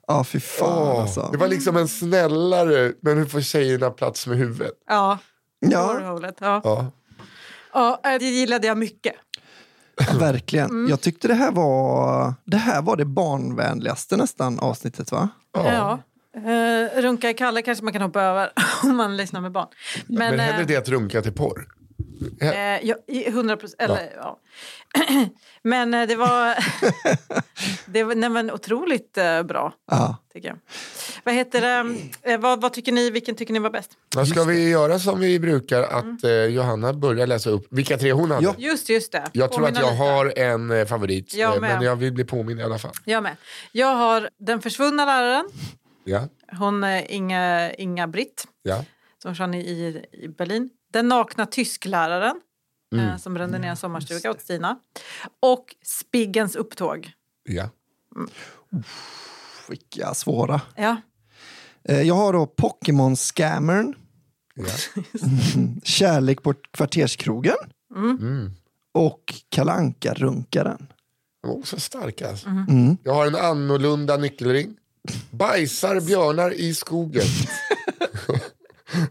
Ja, fy fan Åh, alltså. Det var liksom en snällare, men hur får tjejerna plats med huvudet? Ja, Ja. Ja. Ja. Ja, eh, det gillade jag mycket. ja, verkligen. Mm. Jag tyckte det här var det, här var det barnvänligaste nästan avsnittet va? Ja. Eh, runka i Kalle kanske man kan hoppa över om man lyssnar med barn. Men, Men hellre eh, det att runka till porr. Eh, ja, 100 procent. Eller, ja. men eh, det var, det var nej, men otroligt eh, bra, Ja. tycker jag. Vad heter det? Eh, vad, vad tycker ni? Vilken tycker ni var bäst? Ja, ska vi göra som vi brukar, att eh, Johanna börjar läsa upp vilka tre hon hade? Ja. Just, just det. Jag tror att jag lite. har en favorit, Jag men jag vill bli påmind i alla fall. Jag med. Jag har Den försvunna läraren. Ja, Hon eh, Inga, Inga Britt, ja. som försvann i, i, i Berlin. Den nakna tyskläraren, Mm. eh, som brände ner en sommarstuga åt Stina. Och Spiggens upptåg. ja. Vilka svåra. Ja. Eh, Jag har då Pokémon-scammern, ja. Kärlek på kvarterskrogen Mm. och kalanka runkaren De var också starka. Alltså. Mm. Jag har en annorlunda nyckelring. Bajsar björnar i skogen.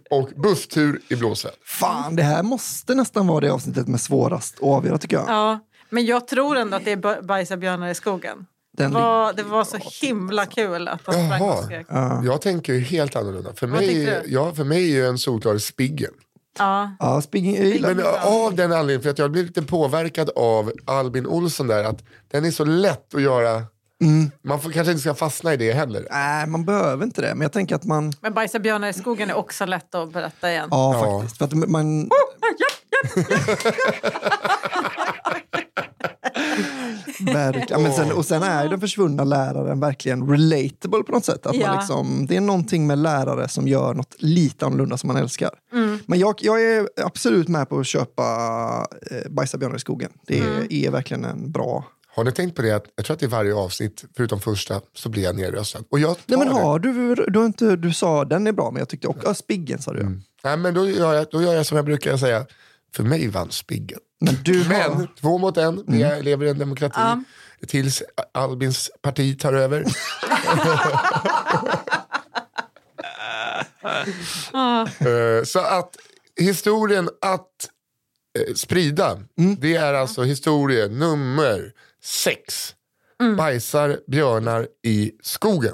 och busstur i Blåsväder. Fan, det här måste nästan vara det avsnittet med svårast att avgöra tycker jag. ja. Men jag tror ändå att det är ba- bajsa björnar i skogen. Det Den var, det var så himla kul att de sprang och skrek. Jag tänker helt annorlunda. För Vad mig, ja, för mig är ju en solklar Spiggen. Ja. Ja, Spiggen, Men av den anledningen, för att jag blev lite påverkad av Albin Olsson där, att den är så lätt att göra. Man får, kanske inte ska fastna i det heller. Nej, man behöver inte det. Men jag tänker att man... Men bajsa björnar i skogen är också lätt att berätta igen. Ja, Ja. faktiskt. För att man... Verkligen. Men sen, och sen är den försvunna läraren verkligen relatable på något sätt. Att Ja. man liksom, det är någonting med lärare som gör något lite annorlunda som man älskar. Mm. Men jag, jag är absolut med på att köpa eh, Bajsa björnar i skogen. Det Mm. är verkligen en bra... Har ni tänkt på det? Att jag tror att i varje avsnitt, förutom första, så blir jag nerröstad. Och jag Nej men har du, du, har inte, du sa den är bra, men jag tyckte också, ja, Spiggen sa du ja. Nej, men då gör, jag, då gör jag som jag brukar säga. För mig vann Spiggen. Men du Men har... två mot en, vi Mm. lever i en demokrati. Ja. Tills Albins parti tar över. Eh, Så att historien att eh, sprida, Mm. det är alltså historie nummer sex. Mm. Bajsar björnar i skogen.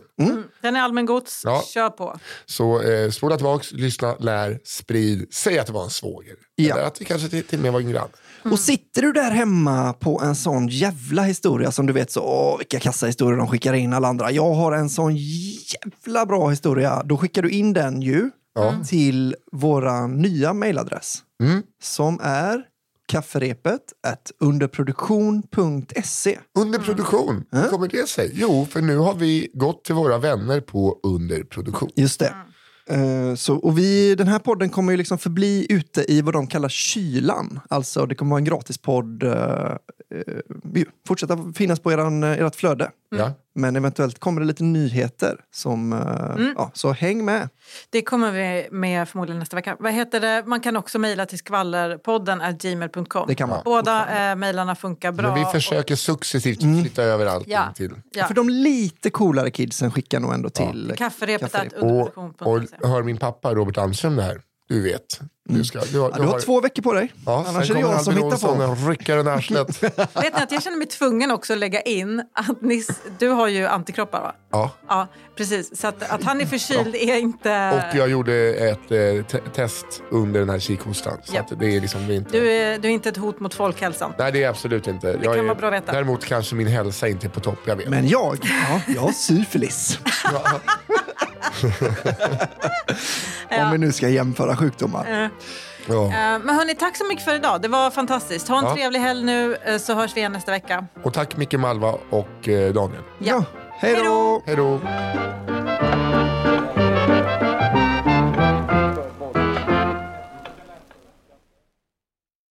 Den är allmängods, Ja. kör på. Så eh, spola tillbaks, lyssna, lär, sprid. Säg att det var en svåger. Ja. Eller att det kanske till, till och med var en grann. Och sitter du där hemma på en sån jävla historia som du vet så, åh vilka kassahistorier de skickar in alla andra. Jag har en sån jävla bra historia. Då skickar du in den ju till våra nya mejladress. Mm. Som är kafferepet at underproduktion.se. Under produktion, hur kommer det sig? Jo, för nu har vi gått till våra vänner på underproduktion. Just det. Eh, Så, och vi, den här podden kommer ju liksom förbli ute i vad de kallar kylan. Alltså det kommer vara en gratispodd. Uh, uh, fortsätta finnas på eran, eh, ert flöde. Ja. Men eventuellt kommer det lite nyheter. Som, eh, ja, så häng med. Det kommer vi med förmodligen nästa vecka. Vad heter det? Man kan också mejla till skvallerpodden at gmail.com. Det kan man. Båda eh, mejlarna funkar bra. Men vi försöker successivt Mm. flytta över allting Ja. till... Ja. För de lite coolare kidsen skickar nog ändå till... Kafferepet Kaffe. at Och, och hör min pappa Robert Almström det här? Du vet. Du, ska, du, har- Ja, du har två veckor på dig. Ja, Annars är det jag som hittar på. Och rycker den arslet. Vet ni att jag känner mig tvungen också att lägga in att ni, du har ju antikroppar va? Ja. Ja, precis. Så att, att han är förkyld är inte... Och jag gjorde ett eh, te test under den här kikhostan. Så Ja. att det är liksom är inte... Du är, du är inte ett hot mot folkhälsan. Nej, det är absolut inte. Det kan vara bra att veta. Däremot kanske min hälsa inte är på topp, jag vet. Men jag, ja, jag har syfilis. Om vi nu ska jämföra sjukdomar. Ja. Eh, Men hörni, tack så mycket för idag. Det var fantastiskt. Ha en Ja. trevlig helg nu eh, så hörs vi igen nästa vecka. Och tack Micke Malva och eh, Daniel. Ja. Hej då! Hej då!